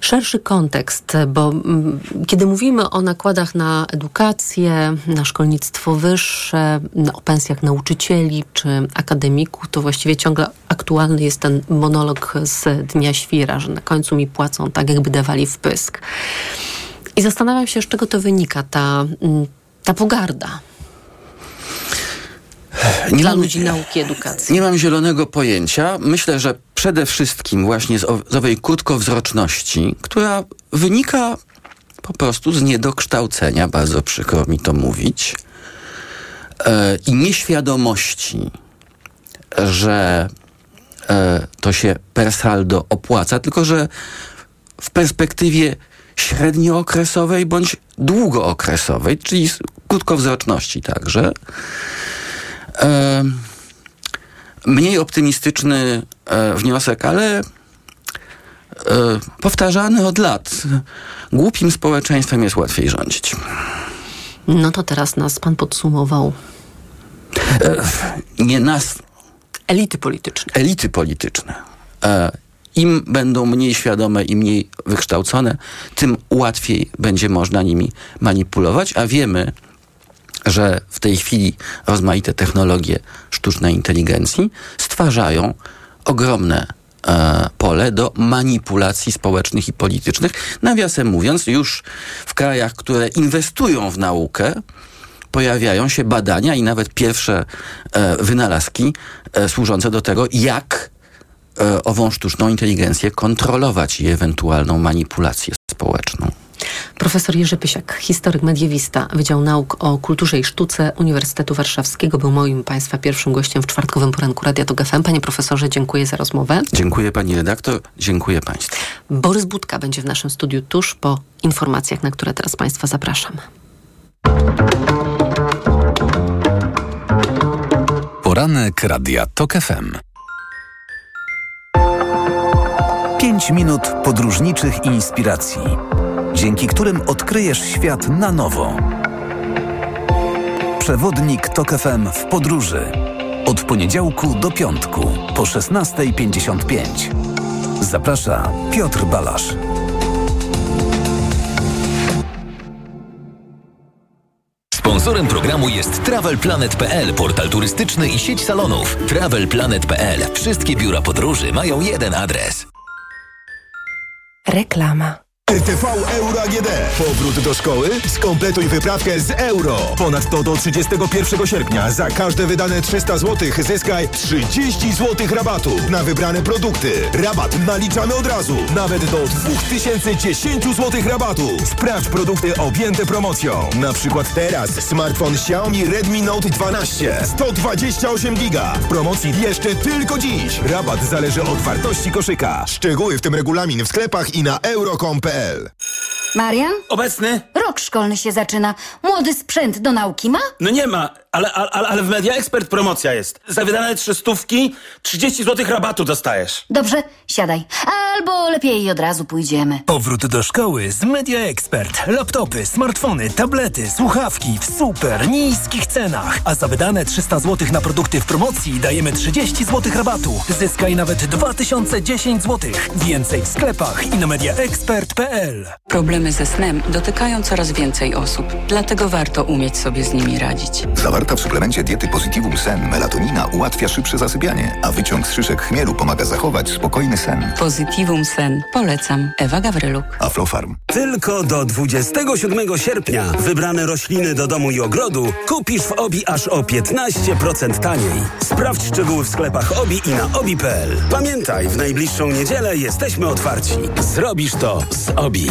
S12: szerszy kontekst, bo mm, kiedy mówimy o nakładach na edukację, na szkolnictwo wyższe, na- o pensjach nauczycieli czy akademików, to właściwie ciągle aktualny jest ten monolog z Dnia Świra, że na końcu mi płacą tak, jakby dawali w pysk. I zastanawiam się, z czego to wynika, ta, mm, ta pogarda dla
S21: mam-
S12: ludzi nauki, edukacji.
S21: Nie mam zielonego pojęcia. Myślę, że przede wszystkim właśnie z, o- z owej krótkowzroczności, która wynika po prostu z niedokształcenia, bardzo przykro mi to mówić, e, i nieświadomości, że e, to się per saldo opłaca, tylko że w perspektywie średniookresowej bądź długookresowej, czyli krótkowzroczności także, e, mniej optymistyczny e, wniosek, ale e, powtarzany od lat. Głupim społeczeństwem jest łatwiej rządzić.
S12: No to teraz nas pan podsumował.
S21: E, nie nas,
S12: Elity polityczne.
S21: elity polityczne. Im będą mniej świadome i mniej wykształcone, tym łatwiej będzie można nimi manipulować, a wiemy, że w tej chwili rozmaite technologie sztucznej inteligencji stwarzają ogromne e, pole do manipulacji społecznych i politycznych. Nawiasem mówiąc, już w krajach, które inwestują w naukę, pojawiają się badania i nawet pierwsze e, wynalazki e, służące do tego, jak ową sztuczną inteligencję kontrolować i ewentualną manipulację społeczną.
S12: Profesor Jerzy Pysiak, historyk mediewista, Wydział Nauk o Kulturze i Sztuce Uniwersytetu Warszawskiego, był moim Państwa pierwszym gościem w czwartkowym poranku Radia Tok FM. Panie profesorze, dziękuję za rozmowę.
S21: Dziękuję pani redaktor, dziękuję państwu.
S12: Borys Budka będzie w naszym studiu tuż po informacjach, na które teraz Państwa zapraszam.
S13: Poranek Radia TOK FM. 5 minut podróżniczych inspiracji, dzięki którym odkryjesz świat na nowo. Przewodnik TOK FM w podróży. Od poniedziałku do piątku po 16.55. Zaprasza Piotr Balasz.
S22: Sponsorem programu jest TravelPlanet.pl, portal turystyczny i sieć salonów. TravelPlanet.pl. Wszystkie biura podróży mają jeden adres.
S23: Reklama.
S15: RTV Euro AGD. Powrót do szkoły? Skompletuj wyprawkę z euro. Ponadto do 31 sierpnia za każde wydane 300 zł zyskaj 30 zł rabatu na wybrane produkty. Rabat naliczamy od razu. Nawet do 2010 zł rabatu. Sprawdź produkty objęte promocją. Na przykład teraz smartfon Xiaomi Redmi Note 12 128 giga. W promocji jeszcze tylko dziś. Rabat zależy od wartości koszyka. Szczegóły w tym regulamin w sklepach i na euro.com.pl
S24: Marian?
S25: Obecny?
S24: Rok szkolny się zaczyna. Młody sprzęt do nauki ma?
S25: No nie ma, ale, ale, ale w Media Expert promocja jest. Za wydane trzy stówki 30 zł rabatu dostajesz.
S24: Dobrze, siadaj. Albo lepiej od razu pójdziemy.
S26: Powrót do szkoły z Media Expert. Laptopy, smartfony, tablety, słuchawki w super niskich cenach. A za wydane 300 zł na produkty w promocji dajemy 30 zł rabatu. Zyskaj nawet 2010 zł. Więcej w sklepach i na mediaexpert.pl.
S17: Problemy ze snem dotykają coraz więcej osób, dlatego warto umieć sobie z nimi radzić.
S18: Zawarta w suplemencie diety Positivum Sen melatonina ułatwia szybsze zasypianie, a wyciąg z szyszek chmielu pomaga zachować spokojny sen.
S17: Positivum Sen. Polecam. Ewa Gawryluk.
S18: Aflofarm.
S27: Tylko do 27 sierpnia wybrane rośliny do domu i ogrodu kupisz w OBI aż o 15% taniej. Sprawdź szczegóły w sklepach OBI i na obi.pl. Pamiętaj, w najbliższą niedzielę jesteśmy otwarci. Zrobisz to z OBI.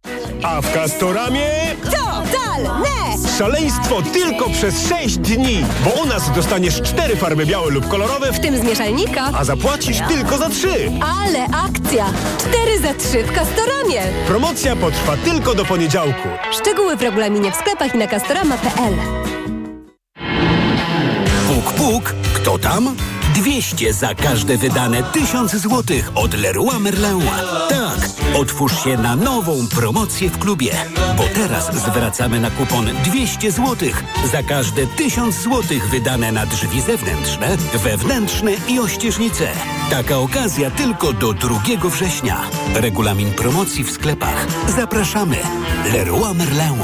S15: A w Castoramie...
S28: Totalne!
S15: Szaleństwo tylko przez 6 dni, bo u nas dostaniesz cztery farby białe lub kolorowe,
S28: W tym z mieszalnika.
S15: a zapłacisz tylko za trzy.
S28: Ale akcja! 4 za 3 w Castoramie.
S15: Promocja potrwa tylko do poniedziałku.
S28: Szczegóły w regulaminie w sklepach i na castorama.pl.
S29: Puk, puk, kto tam? 200 za każde wydane 1000 złotych od Leroy Merlin. Tak, otwórz się na nową promocję w klubie, bo teraz zwracamy na kupon 200 złotych za każde 1000 złotych wydane na drzwi zewnętrzne, wewnętrzne i ościeżnice. Taka okazja tylko do 2 września. Regulamin promocji w sklepach. Zapraszamy. Leroy Merlin.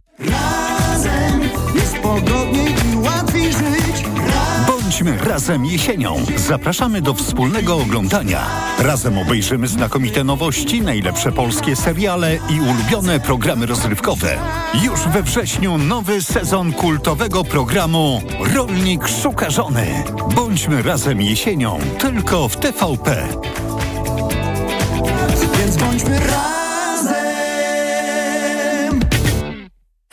S30: Razem jest pogodniej i łatwiej żyć.
S31: Bądźmy razem jesienią. Zapraszamy do wspólnego oglądania. Razem obejrzymy znakomite nowości, najlepsze polskie seriale i ulubione programy rozrywkowe. Już we wrześniu nowy sezon kultowego programu Rolnik szuka żony. Bądźmy razem jesienią, tylko w TVP.
S30: Więc bądźmy razem.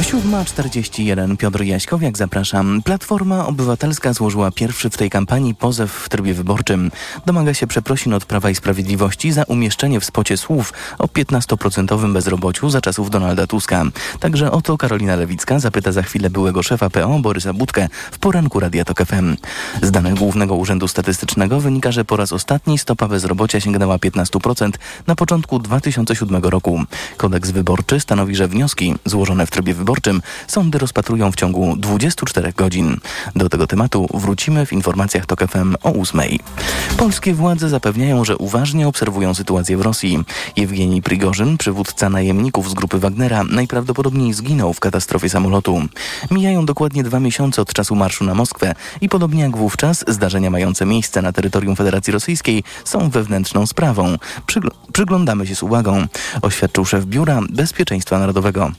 S2: 7.41 Piotr Jaśkowiak, zapraszam. Platforma Obywatelska złożyła pierwszy w tej kampanii pozew w trybie wyborczym. Domaga się przeprosin od Prawa i Sprawiedliwości za umieszczenie w spocie słów o 15% bezrobociu za czasów Donalda Tuska. Także o to Karolina Lewicka zapyta za chwilę byłego szefa PO Borysa Budkę w poranku Radia Tok FM. Z danych Głównego Urzędu Statystycznego wynika, że po raz ostatni stopa bezrobocia sięgnęła 15% na początku 2007 roku. Kodeks wyborczy stanowi, że wnioski złożone w trybie wyborczym wyborczym sądy rozpatrują w ciągu 24 godzin. Do tego tematu wrócimy w informacjach TOK FM o 8. Polskie władze zapewniają, że uważnie obserwują sytuację w Rosji. Jewgenij Prigorzyn, przywódca najemników z grupy Wagnera, najprawdopodobniej zginął w katastrofie samolotu. Mijają dokładnie dwa miesiące od czasu marszu na Moskwę i podobnie jak wówczas zdarzenia mające miejsce na terytorium Federacji Rosyjskiej są wewnętrzną sprawą. Przygl przyglądamy się z uwagą, oświadczył szef Biura Bezpieczeństwa Narodowego.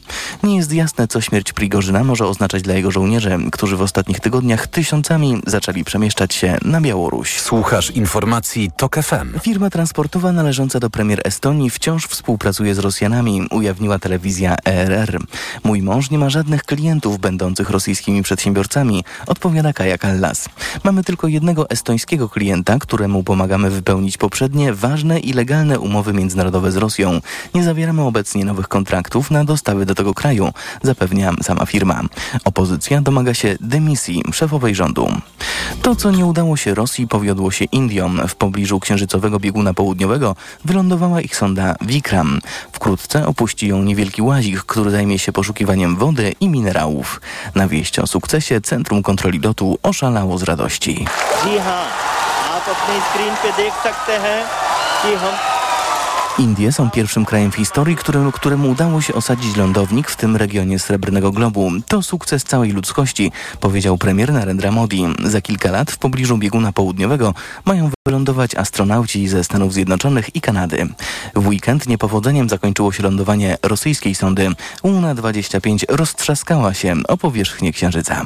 S2: Nie jest jasne, co śmierć Prigorzyna może oznaczać dla jego żołnierzy, którzy w ostatnich tygodniach tysiącami zaczęli przemieszczać się na Białoruś.
S7: Słuchasz informacji TOK FM.
S2: Firma transportowa należąca do premier Estonii wciąż współpracuje z Rosjanami, ujawniła telewizja ERR. Mój mąż nie ma żadnych klientów będących rosyjskimi przedsiębiorcami, odpowiada Kaja Kallas. Mamy tylko jednego estońskiego klienta, któremu pomagamy wypełnić poprzednie ważne i legalne umowy międzynarodowe z Rosją. Nie zawieramy obecnie nowych kontraktów na dostawy do tego kraju, zapewnia sama firma. Opozycja domaga się dymisji szefowej rządu. To, co nie udało się Rosji, powiodło się Indiom. W pobliżu księżycowego bieguna południowego wylądowała ich sonda Vikram. Wkrótce opuści ją niewielki łazik, który zajmie się poszukiwaniem wody i minerałów. Na wieść o sukcesie Centrum Kontroli Lotu oszalało z radości. Indie są pierwszym krajem w historii, którym, któremu udało się osadzić lądownik w tym regionie Srebrnego Globu. To sukces całej ludzkości, powiedział premier Narendra Modi. Za kilka lat w pobliżu bieguna południowego mają wylądować astronauci ze Stanów Zjednoczonych i Kanady. W weekend niepowodzeniem zakończyło się lądowanie rosyjskiej sondy. UNA-25 roztrzaskała się o powierzchnię Księżyca.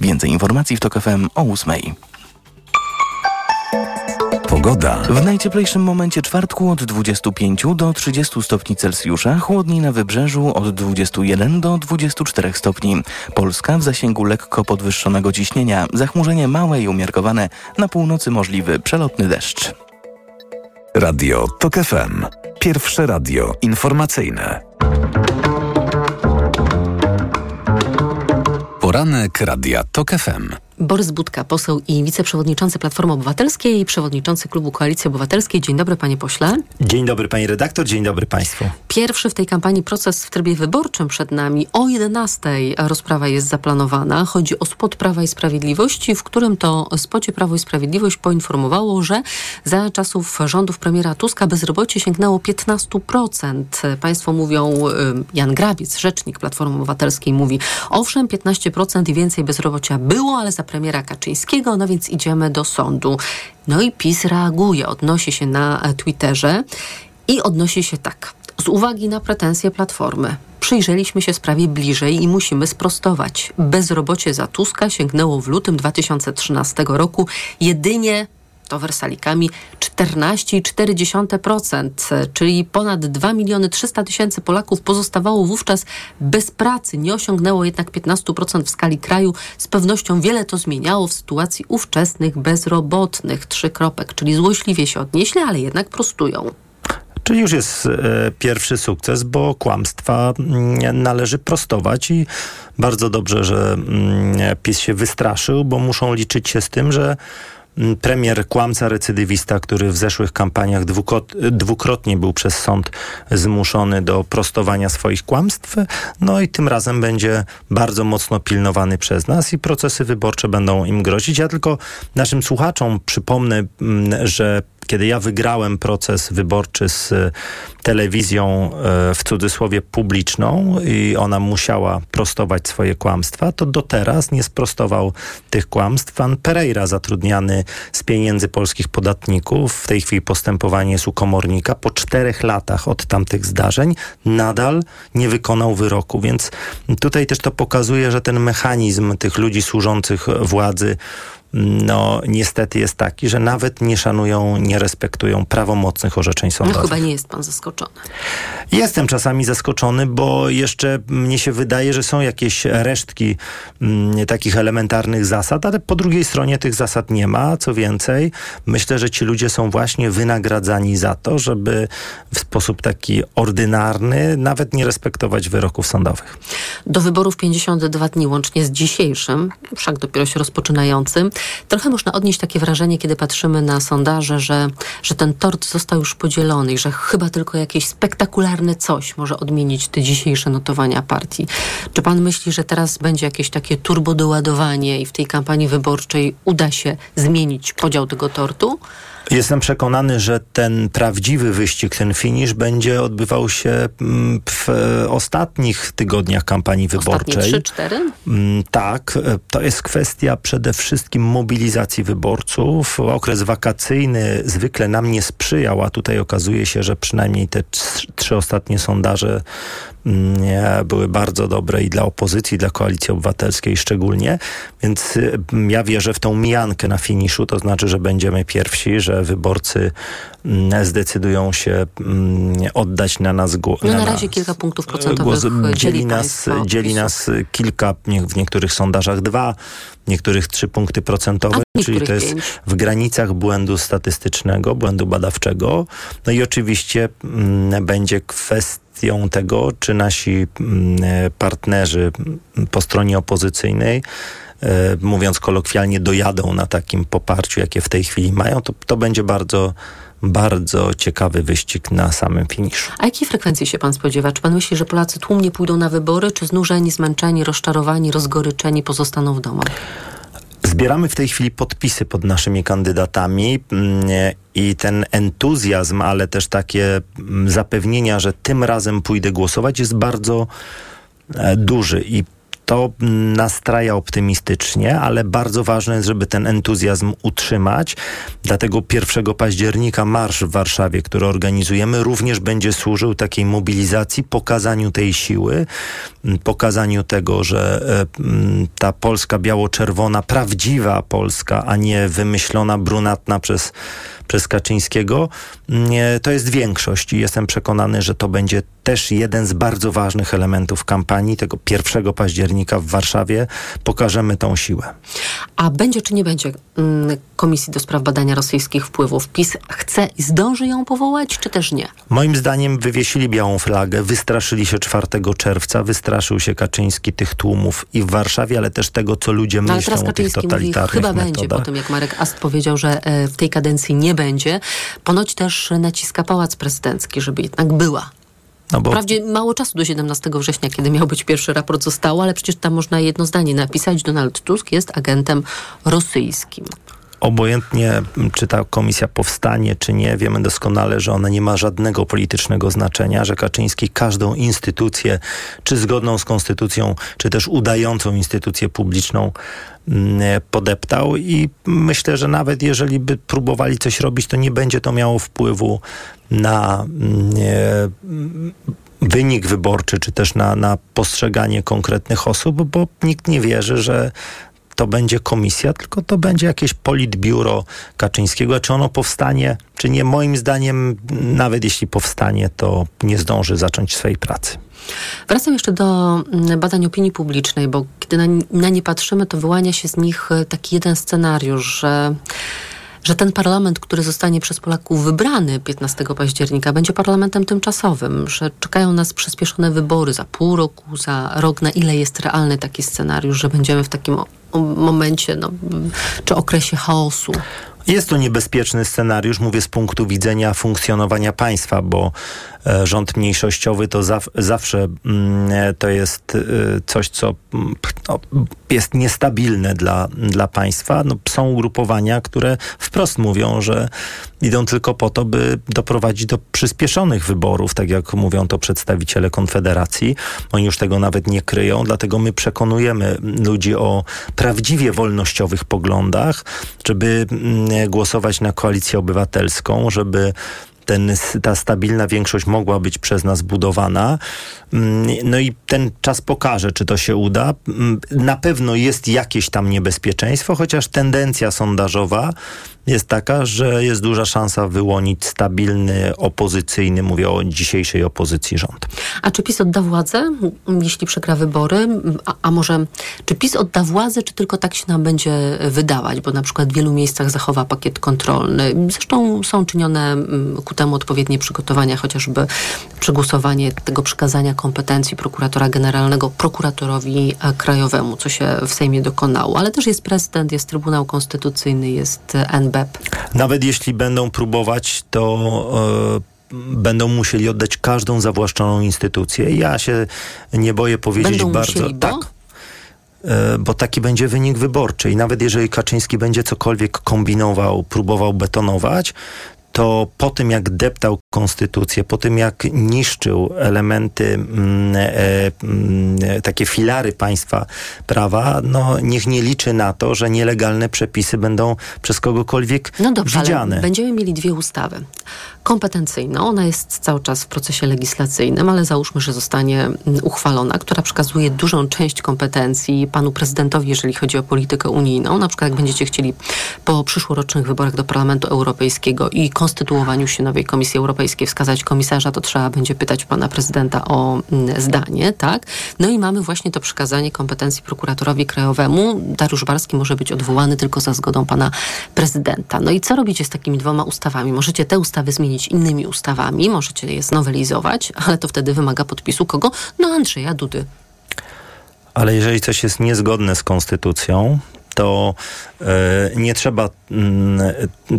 S2: Więcej informacji w TOK FM o 8.
S7: Pogoda.
S2: W najcieplejszym momencie czwartku od 25 do 30 stopni Celsjusza, chłodniej na wybrzeżu od 21 do 24 stopni. Polska w zasięgu lekko podwyższonego ciśnienia, zachmurzenie małe i umiarkowane, na północy możliwy przelotny deszcz.
S7: Radio TOK FM. Pierwsze radio informacyjne. Poranek Radia TOK FM.
S12: Borys Budka, poseł i wiceprzewodniczący Platformy Obywatelskiej i przewodniczący Klubu Koalicji Obywatelskiej. Dzień dobry, panie pośle.
S32: Dzień dobry, pani redaktor, dzień dobry państwu.
S12: Pierwszy w tej kampanii proces w trybie wyborczym przed nami. O 11 rozprawa jest zaplanowana. Chodzi o spot Prawa i Sprawiedliwości, w którym to spocie Prawo i Sprawiedliwość poinformowało, że za czasów rządów premiera Tuska bezrobocie sięgnęło 15%. Państwo mówią, Jan Grabiec, rzecznik Platformy Obywatelskiej mówi, owszem, 15% i więcej bezrobocia było, ale za premiera Kaczyńskiego, no więc idziemy do sądu. No i PiS reaguje, odnosi się na Twitterze i odnosi się tak. Z uwagi na pretensje Platformy przyjrzeliśmy się sprawie bliżej i musimy sprostować. Bezrobocie za Tuska sięgnęło w lutym 2013 roku jedynie to wersalikami 14,4%, czyli ponad 2 miliony 300 tysięcy Polaków pozostawało wówczas bez pracy. Nie osiągnęło jednak 15% w skali kraju. Z pewnością wiele to zmieniało w sytuacji ówczesnych bezrobotnych. Trzy kropek, czyli złośliwie się odnieśli, ale jednak prostują.
S32: Czyli już jest e, pierwszy sukces, bo kłamstwa mm, należy prostować i bardzo dobrze, że mm, PiS się wystraszył, bo muszą liczyć się z tym, że premier kłamca recydywista, który w zeszłych kampaniach dwukrotnie był przez sąd zmuszony do prostowania swoich kłamstw, no i tym razem będzie bardzo mocno pilnowany przez nas i procesy wyborcze będą im grozić. Ja tylko naszym słuchaczom przypomnę, że kiedy ja wygrałem proces wyborczy z telewizją e, w cudzysłowie publiczną i ona musiała prostować swoje kłamstwa, to do teraz nie sprostował tych kłamstw pan Pereira, zatrudniany z pieniędzy polskich podatników. W tej chwili postępowanie jest u komornika. Po czterech latach od tamtych zdarzeń nadal nie wykonał wyroku, więc tutaj też to pokazuje, że ten mechanizm tych ludzi służących władzy no niestety jest taki, że nawet nie szanują, nie respektują prawomocnych orzeczeń
S12: No
S32: sądowych.
S12: chyba nie jest pan zaskoczony.
S32: Jestem czasami zaskoczony, bo jeszcze mnie się wydaje, że są jakieś resztki mm, takich elementarnych zasad, ale po drugiej stronie tych zasad nie ma. Co więcej, myślę, że ci ludzie są właśnie wynagradzani za to, żeby w sposób taki ordynarny nawet nie respektować wyroków sądowych.
S12: Do wyborów 52 dni łącznie z dzisiejszym, wszak dopiero się rozpoczynającym. Trochę można odnieść takie wrażenie, kiedy patrzymy na sondaże, że, że ten tort został już podzielony i że chyba tylko jakieś spektakularne coś może odmienić te dzisiejsze notowania partii. Czy pan myśli, że teraz będzie jakieś takie turbodoładowanie i w tej kampanii wyborczej uda się zmienić podział tego tortu?
S32: Jestem przekonany, że ten prawdziwy wyścig, ten finisz będzie odbywał się mm, w ostatnich tygodniach kampanii wyborczej.
S12: Ostatnie 3-4?
S32: Mm, tak, to jest kwestia przede wszystkim mobilizacji wyborców. Okres wakacyjny zwykle nam nie sprzyjał, a tutaj okazuje się, że przynajmniej te trzy ostatnie sondaże były bardzo dobre i dla opozycji, i dla koalicji obywatelskiej szczególnie. Więc ja wierzę w tą mijankę na finiszu, to znaczy, że będziemy pierwsi, że wyborcy mm, zdecydują się mm, oddać na nas głos.
S12: No na, razie kilka punktów procentowych głos, dzieli, nas,
S32: dzieli nas kilka, w niektórych sondażach dwa, w niektórych trzy punkty procentowe, czyli to jest pięć. w granicach błędu statystycznego, błędu badawczego. No i oczywiście mm, będzie kwestią tego, czy nasi partnerzy po stronie opozycyjnej E, mówiąc kolokwialnie, dojadą na takim poparciu, jakie w tej chwili mają, to, to będzie bardzo bardzo ciekawy wyścig na samym finiszu.
S12: A jakiej frekwencji się pan spodziewa? Czy pan myśli, że Polacy tłumnie pójdą na wybory, czy znużeni, zmęczeni, rozczarowani, rozgoryczeni pozostaną w domach?
S32: Zbieramy w tej chwili podpisy pod naszymi kandydatami mm, i ten entuzjazm, ale też takie mm, zapewnienia, że tym razem pójdę głosować, jest bardzo e, duży i to nastraja optymistycznie, ale bardzo ważne jest, żeby ten entuzjazm utrzymać. Dlatego 1 października marsz w Warszawie, który organizujemy, również będzie służył takiej mobilizacji, pokazaniu tej siły, pokazaniu tego, że e, ta Polska biało-czerwona, prawdziwa Polska, a nie wymyślona, brunatna przez przez Kaczyńskiego, to jest większość i jestem przekonany, że to będzie też jeden z bardzo ważnych elementów kampanii tego 1 października w Warszawie. Pokażemy tą siłę.
S12: A będzie czy nie będzie mm, Komisji do Spraw Badania Rosyjskich Wpływów? PiS chce i zdąży ją powołać, czy też nie?
S32: Moim zdaniem wywiesili białą flagę, wystraszyli się 4 czerwca, wystraszył się Kaczyński tych tłumów i w Warszawie, ale też tego, co ludzie myślą
S12: ale
S32: o tych totalitarnych
S12: mówi, chyba
S32: metodach.
S12: będzie po tym, jak Marek Ast powiedział, że e, w tej kadencji nie będzie. Ponoć też naciska Pałac Prezydencki, żeby jednak była no bo... Wprawdzie mało czasu do 17 września, kiedy miał być pierwszy raport, zostało, ale przecież tam można jedno zdanie napisać. Donald Tusk jest agentem rosyjskim
S32: obojętnie czy ta komisja powstanie, czy nie, wiemy doskonale, że ona nie ma żadnego politycznego znaczenia, że Kaczyński każdą instytucję, czy zgodną z konstytucją, czy też udającą instytucję publiczną podeptał i myślę, że nawet jeżeli by próbowali coś robić, to nie będzie to miało wpływu na mm, wynik wyborczy, czy też na, na postrzeganie konkretnych osób, bo nikt nie wierzy, że to będzie komisja, tylko to będzie jakieś politbiuro Kaczyńskiego. Czy ono powstanie, czy nie? Moim zdaniem, nawet jeśli powstanie, to nie zdąży zacząć swojej pracy.
S12: Wracam jeszcze do mm, badań opinii publicznej, bo kiedy na, na nie patrzymy, to wyłania się z nich e, taki jeden scenariusz, że że ten parlament, który zostanie przez Polaków wybrany 15 października, będzie parlamentem tymczasowym, że czekają nas przyspieszone wybory za pół roku, za rok. Na ile jest realny taki scenariusz, że będziemy w takim momencie no, czy okresie chaosu?
S32: Jest to niebezpieczny scenariusz, mówię z punktu widzenia funkcjonowania państwa, bo rząd mniejszościowy to zaw, zawsze mm, e, to jest e, coś, co mm, no, jest niestabilne dla, dla państwa. No, są ugrupowania, które wprost mówią, że idą tylko po to, by doprowadzić do przyspieszonych wyborów, tak jak mówią to przedstawiciele Konfederacji. Oni już tego nawet nie kryją, dlatego my przekonujemy ludzi o prawdziwie wolnościowych poglądach, żeby mm, głosować na koalicję obywatelską, żeby ten, ta stabilna większość mogła być przez nas budowana. Mm, no i ten czas pokaże, czy to się uda. Mm, na pewno jest jakieś tam niebezpieczeństwo, chociaż tendencja sondażowa jest taka, że jest duża szansa wyłonić stabilny, opozycyjny, mówię o dzisiejszej opozycji rząd.
S12: A czy PiS odda władzę, jeśli przegra wybory? A, a może, czy PiS odda władzę, czy tylko tak się nam będzie wydawać? Bo na przykład w wielu miejscach zachowa pakiet kontrolny. Zresztą są czynione ku temu odpowiednie przygotowania, chociażby przegłosowanie tego przekazania kompetencji prokuratora generalnego prokuratorowi krajowemu, co się w Sejmie dokonało. Ale też jest prezydent, jest Trybunał Konstytucyjny, jest NBP.
S32: Nawet jeśli będą próbować, to e, będą musieli oddać każdą zawłaszczoną instytucję. Ja się nie boję powiedzieć
S12: będą
S32: bardzo.
S12: Musieli, bo?
S32: Tak. E, bo taki będzie wynik wyborczy. I nawet jeżeli Kaczyński będzie cokolwiek kombinował, próbował betonować, to po tym jak deptał konstytucję, po tym jak niszczył elementy, mm, e, mm, takie filary państwa prawa, no niech nie liczy na to, że nielegalne przepisy będą przez kogokolwiek
S12: no dobrze,
S32: widziane.
S12: Ale będziemy mieli dwie ustawy. Kompetencyjną, ona jest cały czas w procesie legislacyjnym, ale załóżmy, że zostanie mm, uchwalona, która przekazuje dużą część kompetencji panu prezydentowi, jeżeli chodzi o politykę unijną. Na przykład jak będziecie chcieli po przyszłorocznych wyborach do Parlamentu Europejskiego i konstytuowaniu się nowej Komisji Europejskiej wskazać komisarza, to trzeba będzie pytać pana prezydenta o mm, zdanie, tak? No i mamy właśnie to przekazanie kompetencji prokuratorowi krajowemu. Dariusz Barski może być odwołany tylko za zgodą pana prezydenta. No i co robicie z takimi dwoma ustawami? Możecie te ustawy zmienić innymi ustawami, możecie je znowelizować, ale to wtedy wymaga podpisu kogo? No Andrzeja Dudy.
S32: Ale jeżeli coś jest niezgodne z konstytucją, to e, nie trzeba. Mm,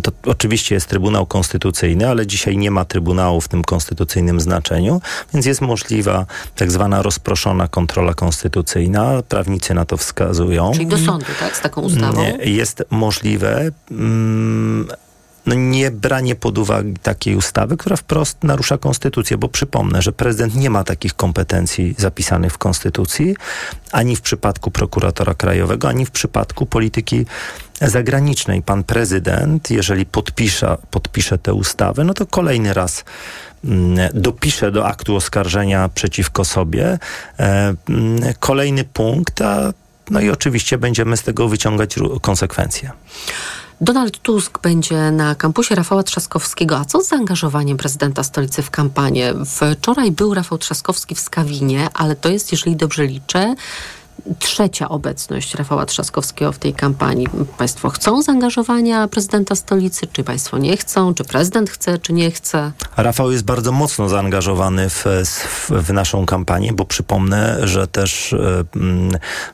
S32: to oczywiście jest Trybunał Konstytucyjny, ale dzisiaj nie ma Trybunału w tym konstytucyjnym znaczeniu, więc jest możliwa tak zwana rozproszona kontrola konstytucyjna. Prawnicy na to wskazują.
S12: Czyli do sądu, tak? Z taką ustawą?
S32: Jest możliwe. Mm, no nie branie pod uwagę takiej ustawy, która wprost narusza konstytucję, bo przypomnę, że prezydent nie ma takich kompetencji zapisanych w konstytucji, ani w przypadku prokuratora krajowego, ani w przypadku polityki zagranicznej. Pan prezydent, jeżeli podpisze, podpisze tę ustawę, no to kolejny raz mm, dopisze do aktu oskarżenia przeciwko sobie e, mm, kolejny punkt, a no i oczywiście będziemy z tego wyciągać konsekwencje.
S12: Donald Tusk będzie na kampusie Rafała Trzaskowskiego. A co z zaangażowaniem prezydenta stolicy w kampanię? Wczoraj był Rafał Trzaskowski w Skawinie, ale to jest, jeżeli dobrze liczę, trzecia obecność Rafała Trzaskowskiego w tej kampanii. Państwo chcą zaangażowania prezydenta stolicy, czy państwo nie chcą, czy prezydent chce, czy nie chce?
S32: Rafał jest bardzo mocno zaangażowany w, w, naszą kampanię, bo przypomnę, że też e,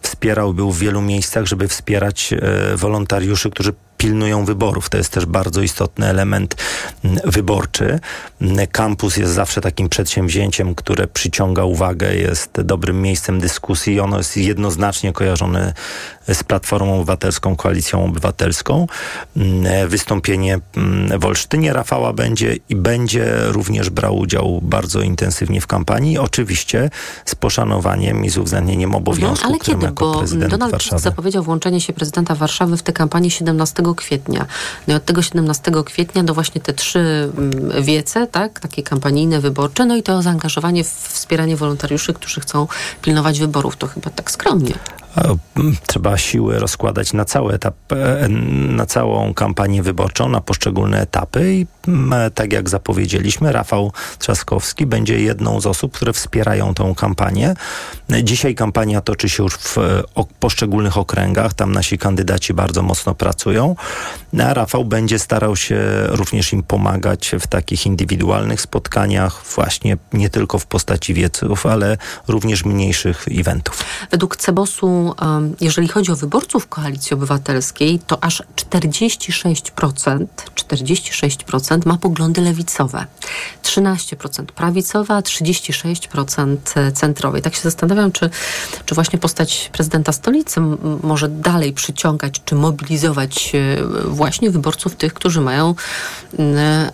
S32: wspierał, był w wielu miejscach, żeby wspierać e, wolontariuszy, którzy pilnują wyborów. To jest też bardzo istotny element mm, wyborczy. Mm, kampus jest zawsze takim przedsięwzięciem, które przyciąga uwagę, jest dobrym miejscem dyskusji ono jest jednoznacznie kojarzone z Platformą Obywatelską, Koalicją Obywatelską. Mm, wystąpienie w Olsztynie Rafała będzie i będzie również brał udział bardzo intensywnie w kampanii. Oczywiście z poszanowaniem i z uwzględnieniem obowiązku,
S12: no, ale kiedy?
S32: Bo
S12: Donald
S32: Warszawy.
S12: zapowiedział włączenie się prezydenta Warszawy w tę kampanię 17 kwietnia. No i od tego 17 kwietnia do właśnie te trzy mm, wiece, tak, takie kampanijne, wyborcze, no i to zaangażowanie w wspieranie wolontariuszy, którzy chcą pilnować wyborów. To chyba tak skromnie.
S32: Trzeba siły rozkładać na cały etap, e, na całą kampanię wyborczą, na poszczególne etapy i tak jak zapowiedzieliśmy, Rafał Trzaskowski będzie jedną z osób, które wspierają tą kampanię. Dzisiaj kampania toczy się już w poszczególnych okręgach, tam nasi kandydaci bardzo mocno pracują, a Rafał będzie starał się również im pomagać w takich indywidualnych spotkaniach, właśnie nie tylko w postaci wieców, ale również mniejszych eventów.
S12: Według Cebosu jeżeli chodzi o wyborców Koalicji Obywatelskiej, to aż 46%, 46% ma poglądy lewicowe, 13% prawicowe, a 36% centrowe. I tak się zastanawiam, czy, czy właśnie postać prezydenta stolicy może dalej przyciągać, czy mobilizować e, właśnie wyborców tych, którzy mają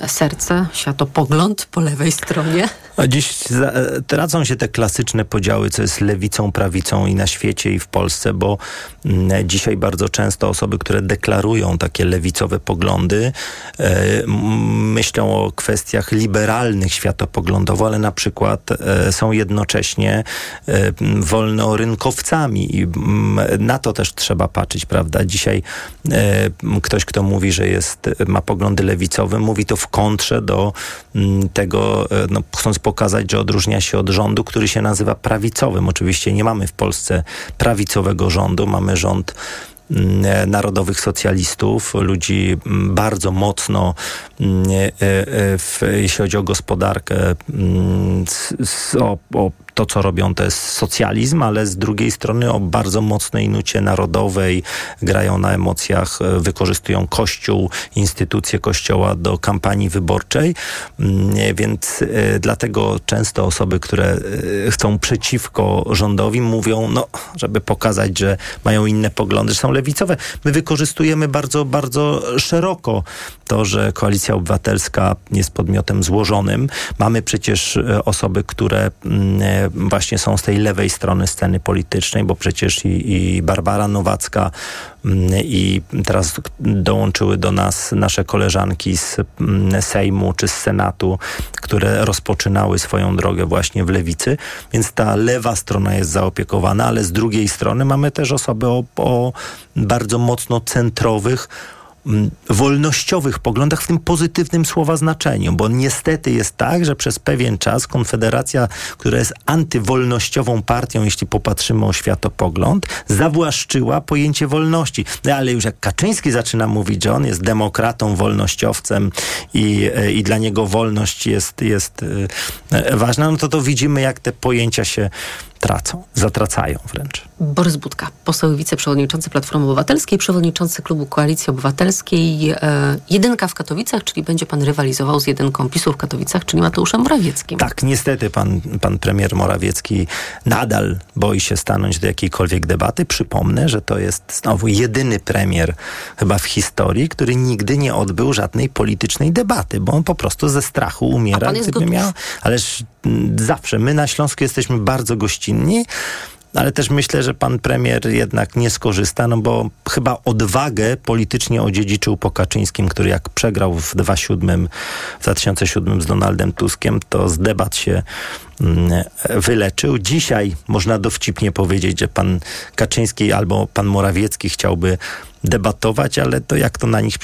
S12: serce, światopogląd po lewej stronie.
S32: A dziś tracą się te klasyczne podziały, co jest lewicą, prawicą i na świecie, i w Polsce, bo dzisiaj bardzo często osoby, które deklarują takie lewicowe poglądy, e, myślą o kwestiach liberalnych światopoglądowo, ale na przykład e, są jednocześnie e, wolnorynkowcami i mm, na to też trzeba patrzeć, prawda? Dzisiaj ktoś, kto mówi, że jest, ma poglądy lewicowe, mówi to w kontrze do mm, tego, no, chcąc pokazać, że odróżnia się od rządu, który się nazywa prawicowym. Oczywiście nie mamy w Polsce prawicowego rządu, mamy rząd narodowych socjalistów, ludzi mm, bardzo mocno, mm, e, e, jeśli chodzi o gospodarkę, o, o to, co robią, to jest socjalizm, ale z drugiej strony o bardzo mocnej nucie narodowej, grają na emocjach, e, wykorzystują Kościół, instytucje Kościoła do kampanii wyborczej, mm, więc e, dlatego często osoby, które e, chcą przeciwko rządowi, mówią, no, żeby pokazać, że mają inne poglądy, że są lewicowe. My wykorzystujemy bardzo, bardzo szeroko to, że Koalicja Obywatelska jest podmiotem złożonym. Mamy przecież osoby, które mm, właśnie są z tej lewej strony sceny politycznej, bo przecież i, i Barbara Nowacka mm, i teraz dołączyły do nas nasze koleżanki z mm, Sejmu czy z Senatu, które rozpoczynały swoją drogę właśnie w lewicy, więc ta lewa strona jest zaopiekowana, ale z drugiej strony mamy też osoby o, o bardzo mocno centrowych, wolnościowych poglądach w tym pozytywnym słowa znaczeniu, bo niestety jest tak, że przez pewien czas Konfederacja, która jest antywolnościową partią, jeśli popatrzymy o światopogląd, zawłaszczyła pojęcie wolności. No ale już jak Kaczyński zaczyna mówić, że on jest demokratą, wolnościowcem i, e, i dla niego wolność jest, jest e, ważna, no to to widzimy, jak te pojęcia się tracą, zatracają wręcz.
S12: Borys Budka, poseł wiceprzewodniczący Platformy Obywatelskiej, przewodniczący klubu Koalicji Obywatelskiej, e, jedynka w Katowicach, czyli będzie pan rywalizował z jedynką PiSu w Katowicach, czyli Mateuszem Morawieckim.
S32: Tak, niestety pan, pan premier Morawiecki nadal boi się stanąć do jakiejkolwiek debaty. Przypomnę, że to jest znowu jedyny premier chyba w historii, który nigdy nie odbył żadnej politycznej debaty, bo on po prostu ze strachu umiera.
S12: Gotów? Miał,
S32: ależ zawsze my na Śląsku jesteśmy bardzo gościnni ale też myślę, że pan premier jednak nie skorzysta, no bo chyba odwagę politycznie odziedziczył po Kaczyńskim, który jak przegrał w 2007, w 2007 z Donaldem Tuskiem, to z debat się mm, wyleczył. Dzisiaj można dowcipnie powiedzieć, że pan Kaczyński albo pan Morawiecki chciałby debatować, ale to jak to na nich